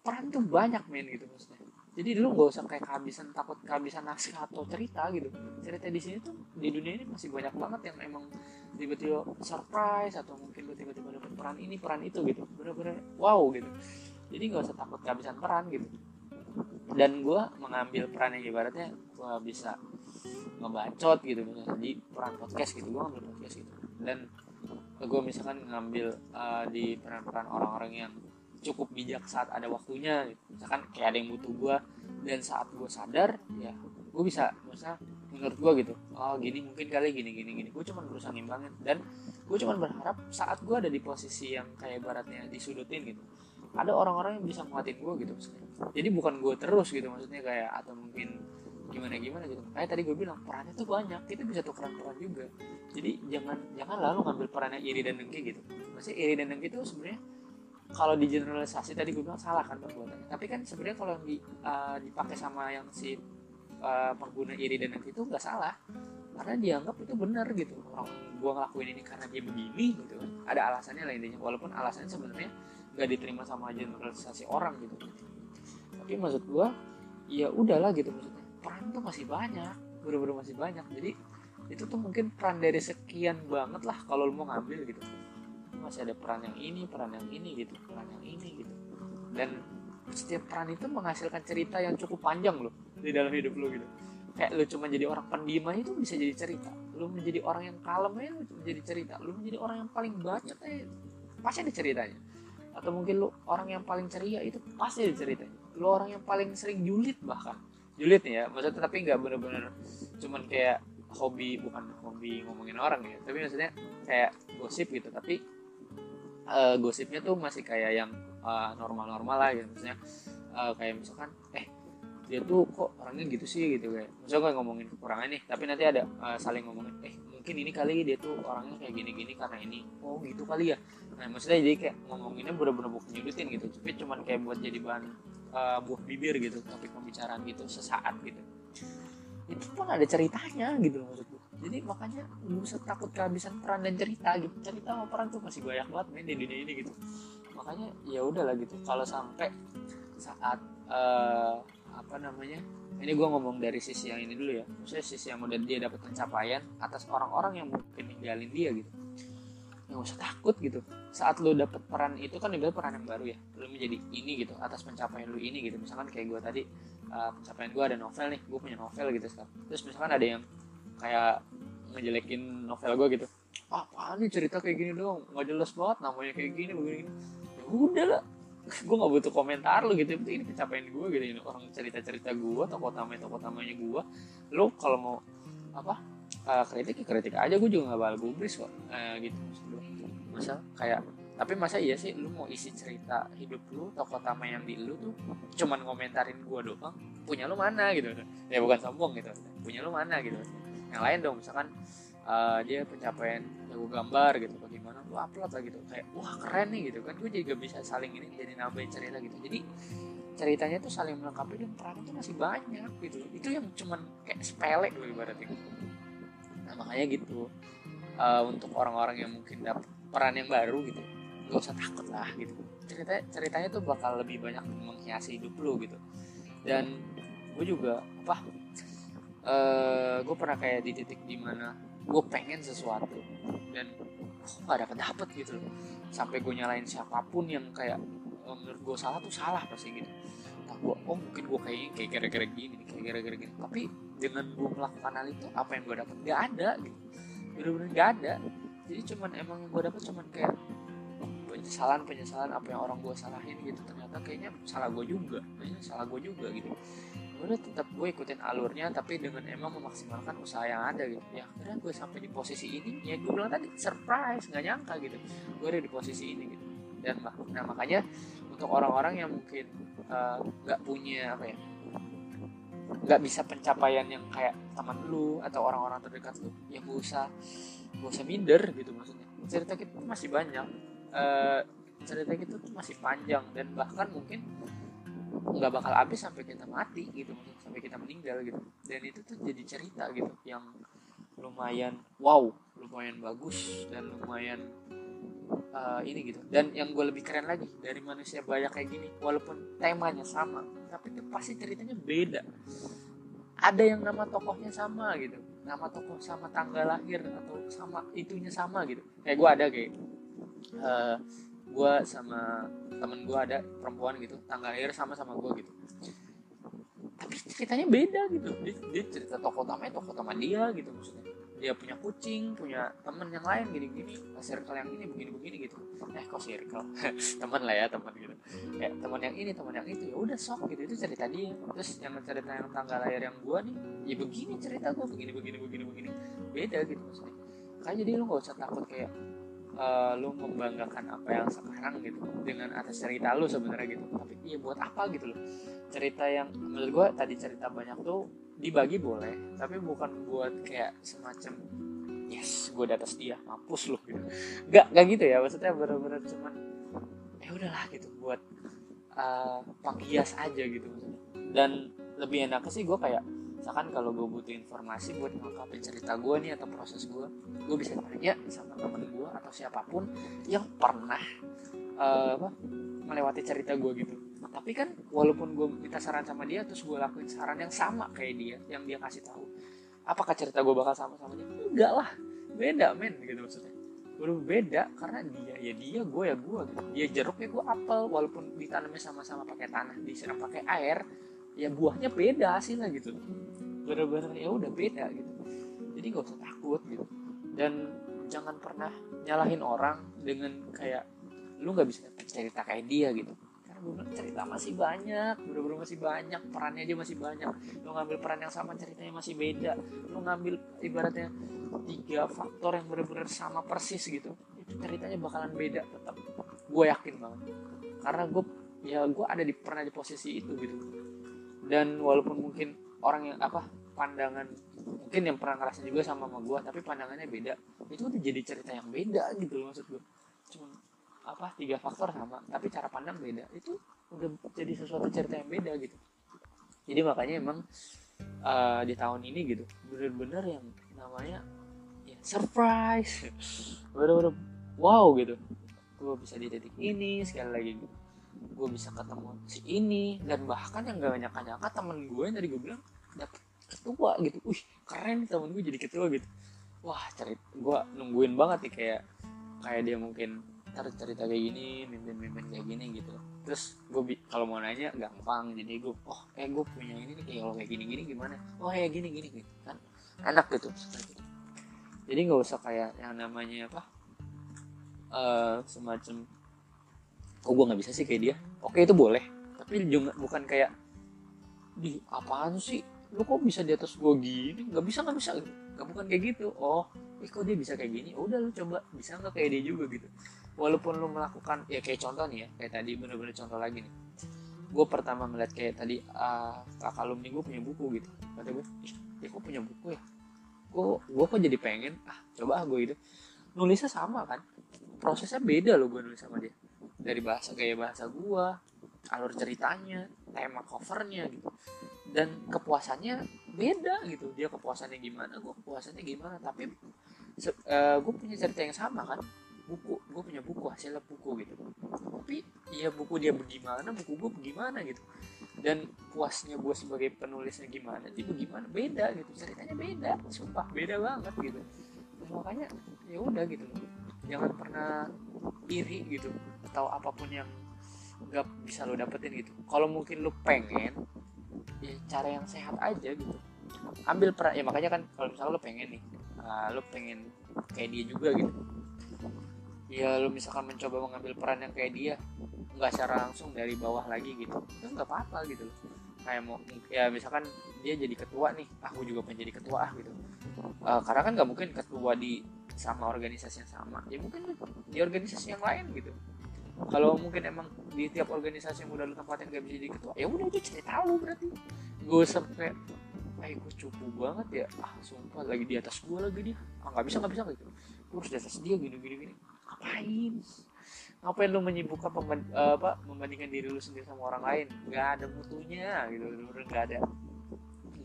peran tuh banyak men gitu maksudnya. Jadi lu gak usah kayak kehabisan takut kehabisan naskah atau cerita gitu. Cerita di sini tuh di dunia ini masih banyak banget yang emang tiba-tiba surprise atau mungkin lu tiba-tiba dapet peran ini peran itu gitu. Bener-bener wow gitu. Jadi gak usah takut kehabisan peran gitu. Dan gue mengambil peran yang ibaratnya gue bisa ngebacot gitu. Misalnya di peran podcast gitu gue ngambil podcast gitu. Dan gue misalkan ngambil uh, di peran-peran orang-orang yang cukup bijak saat ada waktunya gitu. misalkan kayak ada yang butuh gue dan saat gue sadar ya gue bisa misalnya menurut gue gitu oh gini mungkin kali gini gini gini. Gue cuma berusaha ngimbangin dan gue cuma berharap saat gue ada di posisi yang kayak baratnya disudutin gitu ada orang-orang yang bisa nguatin gue gitu maksudnya. Jadi bukan gue terus gitu maksudnya kayak atau mungkin gimana gimana gitu. Kayak tadi gue bilang perannya tuh banyak kita bisa tukeran peran juga. Jadi jangan jangan lalu ngambil perannya iri dan dengki gitu. Maksudnya iri dan dengki itu sebenarnya kalau di generalisasi tadi gue bilang salah kan perbuatannya tapi kan sebenarnya kalau di, uh, dipakai sama yang si uh, pengguna iri dan itu nggak salah. Karena dianggap itu benar gitu. Orang gue ngelakuin ini karena dia begini gitu kan. Ada alasannya lah intinya. Walaupun alasannya sebenarnya nggak diterima sama generalisasi orang gitu tapi maksud gue ya udahlah gitu maksudnya. Peran tuh masih banyak. Bener-bener masih banyak. Jadi itu tuh mungkin peran dari sekian banget lah kalau lo mau ngambil gitu masih ada peran yang ini peran yang ini gitu peran yang ini gitu. Dan setiap peran itu menghasilkan cerita yang cukup panjang loh di dalam hidup lo gitu. Kayak lu cuma jadi orang pendiam itu bisa jadi cerita. Lu menjadi orang yang kalem aja jadi cerita. Lu menjadi orang yang paling bacot aja pasti ada ceritanya. Atau mungkin lu orang yang paling ceria itu pasti ada ceritanya. Lu orang yang paling sering julid bahkan. Julid ya maksudnya tapi nggak bener-bener cuman kayak hobi bukan hobi ngomongin orang ya tapi maksudnya kayak gosip gitu. Tapi uh, gosipnya tuh masih kayak yang normal-normal uh, lah gitu. Maksudnya uh, kayak misalkan eh dia tuh kok orangnya gitu sih? Gitu kayak. Misalnya gue ngomongin kekurangan nih tapi nanti ada uh, saling ngomongin eh mungkin ini kali dia tuh orangnya kayak gini-gini karena ini. Oh gitu kali ya. Nah maksudnya jadi kayak ngomonginnya bener-bener bukan nyudutin gitu tapi cuman kayak buat jadi bahan uh, buah bibir gitu topik pembicaraan gitu sesaat gitu. Itu pun ada ceritanya gitu maksud jadi makanya gue usah takut kehabisan peran dan cerita gitu. Cerita sama peran tuh masih banyak banget main di dunia ini gitu. Makanya ya udahlah gitu. Kalau sampai saat uh, apa namanya ini gue ngomong dari sisi yang ini dulu ya. Maksudnya sisi yang udah dia dapat pencapaian atas orang-orang yang mungkin ninggalin dia gitu. Nggak usah takut gitu. Saat lo dapet peran itu kan ibarat peran yang baru ya. Lo menjadi ini gitu atas pencapaian lo ini gitu. Misalkan kayak gue tadi uh, pencapaian gue ada novel nih gue punya novel gitu sekarang. Terus misalkan ada yang kayak ngejelekin novel gue gitu. Apa nih cerita kayak gini dong nggak jelas banget namanya kayak gini begini ya udah lah. Gue nggak butuh komentar lo gitu. Ini pencapaian gue gitu. Ini orang cerita cerita gue toko tamanya toko tamanya gue lo kalau mau apa uh, kritik ya kritik aja. Gue juga nggak bakal gubris kok. Uh, gitu masa kayak tapi masa iya sih lu mau isi cerita hidup lu toko utama yang di lu tuh cuman ngomentarin gue doang punya lu mana gitu. Ya bukan sombong gitu. Punya lu mana gitu yang lain dong misalkan uh, dia pencapaian jago gambar gitu bagaimana lu upload lah gitu. Kayak wah keren nih gitu kan. Gue juga bisa saling ini jadi nambahin cerita gitu. Jadi ceritanya tuh saling melengkapi dan peran itu masih banyak gitu. Itu yang cuman kayak sepele loh ibaratnya. Nah makanya gitu. Uh, untuk orang-orang yang mungkin dapat peran yang baru gitu gak usah takut lah gitu. Cerita ceritanya tuh bakal lebih banyak menghiasi hidup lu gitu. Dan gue juga apa uh, gue pernah kayak di titik di mana gue pengen sesuatu dan kok gak ada kedapet gitu loh. Sampai gue nyalain siapa pun yang kayak oh, menurut gue salah tuh salah pasti gitu. Nah gue oh mungkin gue kayak kayak gara-gara gini kayak gara-gara gini. Tapi dengan gue melakukan hal itu apa yang gue dapet? Gak ada gitu. Bener-bener gak ada. Jadi cuman emang gue dapet cuman kayak penyesalan penyesalan apa yang orang gue salahin gitu. Ternyata kayaknya salah gue juga. Kayaknya salah gue juga gitu udah tetap gue ikutin alurnya tapi dengan emang memaksimalkan usaha yang ada gitu. Ya akhirnya gue sampai di posisi ini ya gue bilang tadi surprise nggak nyangka gitu. Gue ada di posisi ini gitu. Dan nah makanya untuk orang-orang yang mungkin eh, nggak uh, punya apa ya nggak bisa pencapaian yang kayak teman lu atau orang-orang terdekat lu ya gak usah gak usah minder gitu maksudnya. Cerita kita masih banyak uh, cerita kita tuh masih panjang dan bahkan mungkin nggak bakal habis sampai kita mati gitu sampai kita meninggal gitu. Dan itu tuh jadi cerita gitu yang lumayan wow lumayan bagus dan lumayan uh, ini gitu. Dan yang gue lebih keren lagi dari manusia banyak kayak gini walaupun temanya sama tapi itu pasti ceritanya beda. Ada yang nama tokohnya sama gitu nama tokoh sama tanggal lahir atau sama itunya sama gitu. Kayak gue ada kayak uh, gue sama temen gue ada perempuan gitu tanggal lahir sama sama gue gitu. Tapi ceritanya beda gitu. Dia, dia cerita tokoh utamanya tokoh utama dia gitu maksudnya. Dia punya kucing punya temen yang lain gini-gini circle yang ini begini-begini gitu. Eh kok circle? (laughs) Teman lah ya teman gitu. Ya teman yang ini teman yang itu ya udah sok gitu itu cerita dia. Terus yang cerita yang tanggal lahir yang gue nih ya begini cerita gue begini begini begini begini. Beda gitu maksudnya. Kan jadi lu gak usah takut kayak uh, lu membanggakan apa yang sekarang gitu dengan atas cerita lu sebenarnya gitu. Tapi iya buat apa gitu loh. Cerita yang menurut gue tadi cerita banyak tuh dibagi boleh tapi bukan buat kayak semacam yes gue di atas dia mampus lu gitu. Gak gak gitu ya maksudnya bener-bener cuman ya udahlah gitu buat uh, penghias aja gitu maksudnya. Dan lebih enak sih gue kayak misalkan kalau gue butuh informasi buat melengkapi cerita gue nih atau proses gue gue bisa tanya sama temen gue atau siapa pun yang pernah uh, apa melewati cerita gue gitu. Tapi kan walaupun gue minta saran sama dia terus gue lakuin saran yang sama kayak dia yang dia kasih tahu apakah cerita gue bakal sama sama dia? Enggak lah. Beda men gitu maksudnya. Baru beda karena dia ya dia gue ya gue gitu. Dia jeruk ya gue apel walaupun ditanamnya sama-sama pakai tanah disiram pakai air ya buahnya beda hasilnya gitu. Bener-bener ya udah beda gitu. Jadi gak usah takut gitu. Dan jangan pernah nyalahin orang dengan kayak lu nggak bisa cerita kayak dia gitu. Karena gue cerita masih banyak bener-bener masih banyak perannya aja masih banyak. Lu ngambil peran yang sama ceritanya masih beda. Lu ngambil ibaratnya tiga faktor yang bener-bener sama persis gitu itu ceritanya bakalan beda tetap gue yakin banget. Karena gue ya gue ada di pernah di posisi itu gitu dan walaupun mungkin orang yang apa pandangan mungkin yang pernah ngerasain juga sama sama gue tapi pandangannya beda. Itu udah jadi cerita yang beda gitu loh maksud gue cuma apa tiga faktor sama tapi cara pandang beda. Itu udah jadi sesuatu cerita yang beda gitu. Jadi makanya emang uh, di tahun ini gitu bener-bener yang namanya ya surprise. Bener-bener wow gitu. Gue bisa di titik ini sekali lagi gitu gue bisa ketemu si ini dan bahkan yang gak nyangka-nyangka temen gue yang tadi gue bilang dapet ketua gitu. Wih keren temen gue jadi ketua gitu. Wah cerita gue nungguin banget nih kayak kayak dia mungkin ntar cerita kayak gini mimpin-mimpin kayak gini gitu. Terus gue kalau mau nanya gampang. Jadi gue oh eh gue punya ini nih kayak kalau kayak gini-gini gimana? Oh kayak gini gini gitu kan. Enak gitu. Jadi nggak usah kayak yang namanya apa uh, semacam oh gue nggak bisa sih kayak dia. Oke itu boleh. Tapi juga bukan kayak di apaan sih? Lu kok bisa di atas gue gini? Nggak bisa nggak bisa. Nggak bukan kayak gitu. Oh eh kok dia bisa kayak gini? Udah lu coba. Bisa nggak kayak dia juga gitu? Walaupun lu melakukan ya kayak contoh nih ya kayak tadi bener-bener contoh lagi nih. Gue pertama melihat kayak tadi uh, kakak alumni gue punya buku gitu. Kata gue ya kok punya buku ya? Kok gue kok jadi pengen? Ah coba ah gue gitu. Nulisnya sama kan? Prosesnya beda loh gue nulis sama dia dari bahasa gaya bahasa gua alur ceritanya tema covernya gitu. Dan kepuasannya beda gitu. Dia kepuasannya gimana gua kepuasannya gimana. Tapi uh, gue punya cerita yang sama kan. Buku gue punya buku hasilnya buku gitu. Tapi ya buku dia bagaimana buku gue bagaimana gitu. Dan puasnya gue sebagai penulisnya gimana dia bagaimana beda gitu. Ceritanya beda sumpah beda banget gitu. Makanya ya udah gitu. Jangan pernah iri gitu atau apa pun yang nggak bisa lo dapetin gitu. Kalau mungkin lo pengen ya cara yang sehat aja gitu. Ambil peran ya makanya kan kalau misalnya lo pengen nih uh, lo pengen kayak dia juga gitu. Ya lu misalkan mencoba mengambil peran yang kayak dia nggak secara langsung dari bawah lagi gitu itu nggak apa-apa gitu. Kayak mau ya misalkan dia jadi ketua nih aku juga pengen jadi ketua ah gitu. Uh, karena kan nggak mungkin ketua di sama organisasi yang sama. Ya mungkin di organisasi yang lain gitu kalau mungkin emang di tiap organisasi yang udah lu tempatin gak bisa jadi ketua ya udah itu cerita lu berarti. Gue sampai eh gue cupu banget ya. Ah sumpah lagi di atas gue lagi dia. Ah nggak bisa nggak bisa gitu. Gue harus di atas dia gini gini gini. Ngapain? Ngapain lu menyibukkan apa membandingkan diri lu sendiri sama orang lain? Nggak ada mutunya gitu. Bener nggak ada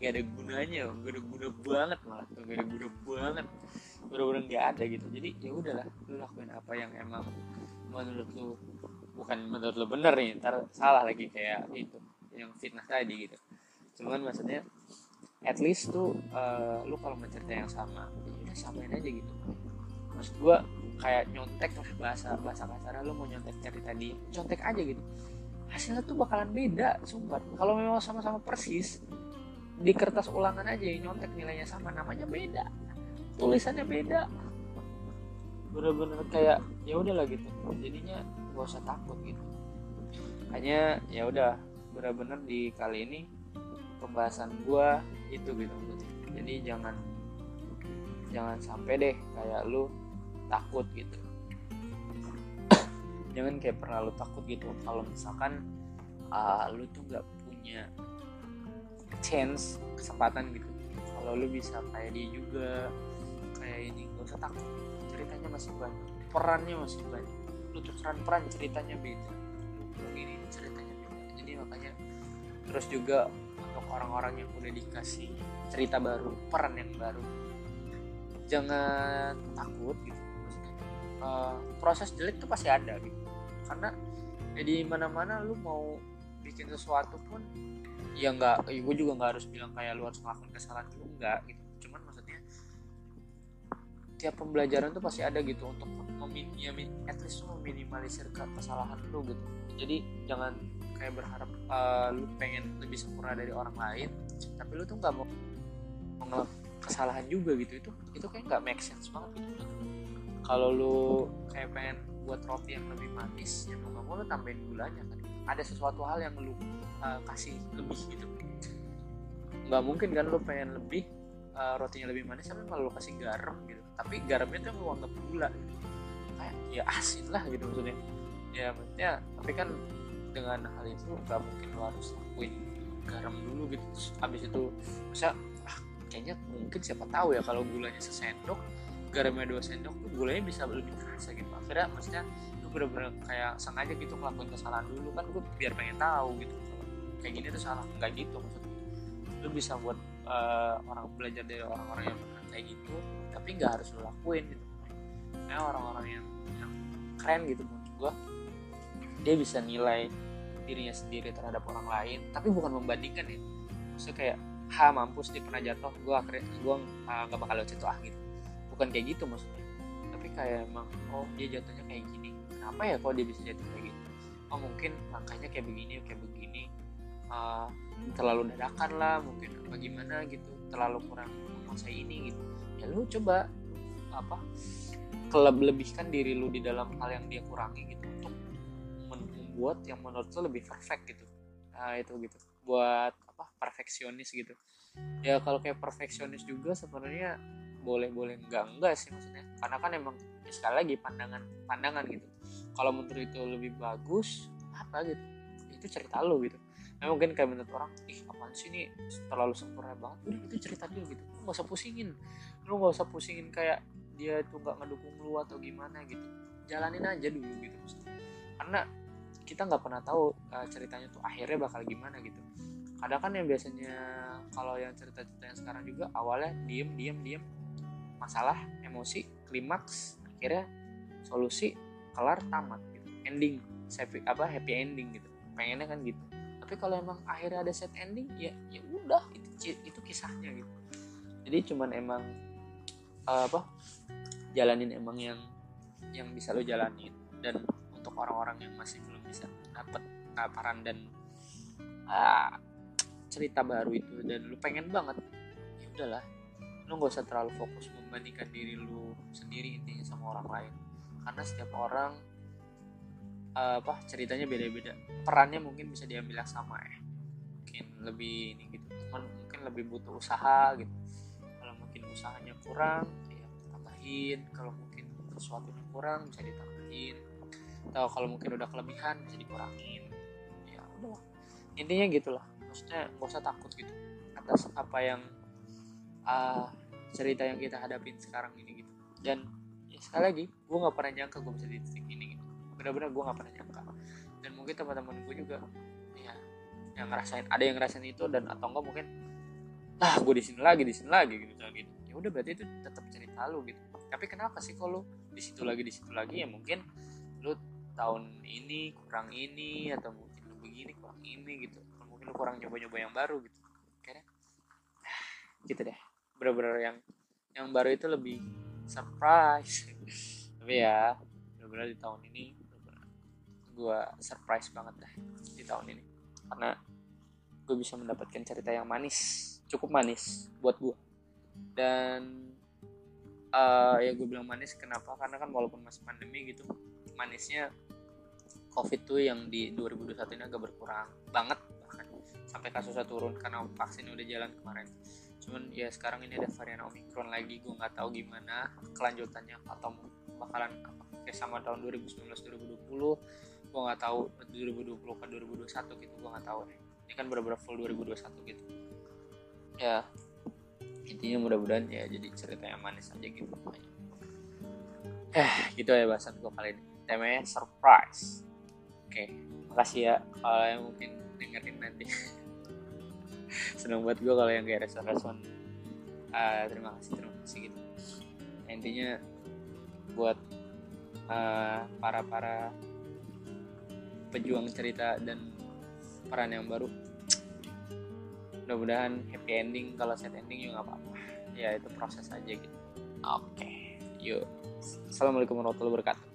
nggak ada gunanya nggak ada guna banget malah. Nggak ada guna banget. Bener-bener nggak ada gitu. Jadi ya udahlah lu lakuin apa yang emang menurut lu bukan menurut lu bener nih ntar salah lagi kayak itu yang fitnah tadi gitu. Cuman maksudnya at least tuh uh, lu kalau mencerita yang sama ya samain aja gitu. Maksud gua kayak nyontek lah bahasa bahasa kasar lu mau nyontek cerita di contek aja gitu. Hasilnya tuh bakalan beda sumpah. Kalau memang sama-sama persis di kertas ulangan aja nyontek nilainya sama namanya beda. Tulisannya beda bener-bener kayak ya udahlah gitu. Jadinya gak usah takut gitu. Hanya ya udah bener-bener di kali ini pembahasan gua itu gitu jadi jangan jangan sampai deh kayak lu takut gitu. (coughs) Jangan kayak pernah lu takut gitu. Kalau misalkan uh, lu tuh nggak punya chance kesempatan gitu. Kalau lu bisa kayak dia juga kayak ini gak usah takut ceritanya masih banyak perannya masih banyak lu tukeran peran ceritanya beda. Ini ceritanya beda. Jadi makanya terus juga untuk orang-orang yang udah dikasih cerita baru peran yang baru jangan takut gitu. Uh, proses jelek tuh pasti ada gitu. Karena ya di mana-mana lu mau bikin sesuatu pun ya nggak ya gue juga nggak harus bilang kayak lu harus ngelakuin kesalahan dulu enggak gitu tiap pembelajaran tuh pasti ada gitu untuk memin ya, at least meminimalisir kesalahan lu gitu. Jadi jangan kayak berharap uh, lu pengen lebih sempurna dari orang lain tapi lu tuh nggak mau mau kesalahan juga gitu. Itu itu kayak nggak make sense banget gitu. Kalau lu kayak pengen buat roti yang lebih manis ya mau nggak mau lu tambahin gulanya kan. Ada sesuatu hal yang lu uh, kasih lebih gitu. Nggak mungkin kan lu pengen lebih uh, rotinya lebih manis tapi malah lu kasih garam gitu tapi garamnya tuh lu anggap gula. Gitu. kayak ya asin lah gitu maksudnya. Ya maksudnya tapi kan dengan hal itu nggak mungkin lu harus lakuin garam dulu gitu. Terus, abis itu bisa ah, kayaknya mungkin siapa tahu ya kalau gulanya sesendok garamnya dua sendok tuh gulanya bisa lebih terasa gitu. Akhirnya maksudnya bener-bener kayak sengaja gitu ngelakuin kesalahan dulu. Kan gue biar pengen tahu gitu. Kayak gini tuh salah. Nggak gitu maksudnya. Lu bisa buat uh, orang belajar dari orang-orang yang kayak gitu tapi nggak harus lu lakuin gitu. Kayak orang-orang yang yang keren gitu menurut gue dia bisa nilai dirinya sendiri terhadap orang lain tapi bukan membandingkan ya. Maksudnya kayak ha mampus dia pernah jatuh gue akhirnya gue uh, nggak bakal jatuh ah gitu. Bukan kayak gitu maksudnya. Tapi kayak emang oh dia jatuhnya kayak gini kenapa ya kok dia bisa jatuh kayak gitu oh mungkin langkahnya kayak begini kayak begini uh, terlalu dadakan lah mungkin bagaimana gitu terlalu kurang menguasai ini gitu. Ya lu coba apa kelebihkan diri lu di dalam hal yang dia kurangi gitu untuk membuat yang menurut lu lebih perfect gitu. Nah itu gitu. Buat apa perfeksionis gitu. Ya kalau kayak perfeksionis juga sebenarnya boleh-boleh enggak enggak sih maksudnya. Karena kan emang ya sekali lagi pandangan pandangan gitu. Kalau menurut itu lebih bagus apa gitu itu cerita lo gitu nah, mungkin kayak menurut orang ih apaan sih ini? Terlalu sempurna banget. Udah itu cerita dia gitu. Lu gak usah pusingin. Lu gak usah pusingin kayak dia tuh nggak ngedukung lu atau gimana gitu. Jalanin aja dulu gitu karena kita nggak pernah tahu uh, ceritanya tuh akhirnya bakal gimana gitu. Kadang kan yang biasanya kalau yang cerita-cerita yang sekarang juga awalnya diem diem diem. Masalah emosi klimaks akhirnya solusi kelar tamat gitu. ending. Happy apa happy ending gitu. Pengennya kan gitu tapi kalau emang akhirnya ada set ending ya ya udah itu itu kisahnya gitu. Jadi cuman emang uh, apa jalanin emang yang yang bisa lo jalanin. Dan untuk orang-orang yang masih belum bisa dapat paparan dan uh, cerita baru itu dan lu pengen banget ya udahlah. Lu nggak usah terlalu fokus membandingkan diri lu sendiri intinya sama orang lain. Karena setiap orang uh, apa ceritanya beda-beda. Perannya mungkin bisa diambil yang sama ya. Mungkin lebih ini gitu. Cuman mungkin lebih butuh usaha gitu. Kalau mungkin usahanya kurang ya tambahin kalau mungkin sesuatu yang kurang bisa ditambahin. Atau kalau mungkin udah kelebihan bisa dikurangin. Ya udah. Intinya gitulah. Maksudnya gak usah takut gitu. Atas apa yang uh, cerita yang kita hadapin sekarang ini gitu. Dan ya sekali lagi gue nggak pernah nyangka gue bisa di titik ini gitu benar-benar gue nggak pernah nyangka. Dan mungkin teman-teman gue juga ya yang ngerasain ada yang ngerasain itu dan atau enggak mungkin ah gue di sini lagi di sini lagi gitu gitu. Ya udah berarti itu tetap cerita lu gitu. Tapi kenapa sih kalau di situ lagi di situ lagi ya mungkin lu tahun ini kurang ini atau mungkin lu begini kurang ini gitu. Mungkin lu kurang nyoba-nyoba yang baru gitu. Kayaknya gitu deh. Bener-bener yang yang baru itu lebih surprise. (laughs) Tapi ya bener-bener di tahun ini gue surprise banget deh di tahun ini. Karena gue bisa mendapatkan cerita yang manis cukup manis buat gue dan uh, ya gue bilang manis kenapa? Karena kan walaupun masih pandemi gitu manisnya covid tuh yang di 2021 ini agak berkurang banget bahkan. Sampai kasusnya turun karena vaksin udah jalan kemarin. Cuman ya sekarang ini ada varian omikron lagi gue nggak tahu gimana kelanjutannya atau bakalan apa. Kayak sama tahun 2019 2020 gue nggak tahu 2020 ke 2021 gitu gue nggak tahu. Ini kan bener-bener full 2021 gitu. Ya intinya mudah-mudahan ya jadi cerita yang manis aja gitu. Eh gitu ya bahasan gue kali ini. Temanya surprise. Oke makasih ya kalau yang mungkin dengerin nanti. (laughs) Seneng buat gue kalau yang kayak respon-respon uh, terima kasih terima kasih gitu. Intinya buat uh, para para pejuang cerita dan peran yang baru. Mudah-mudahan happy ending kalau sad ending juga nggak apa-apa. Ya itu proses aja gitu. Oke. Okay. yuk. Assalamualaikum warahmatullahi wabarakatuh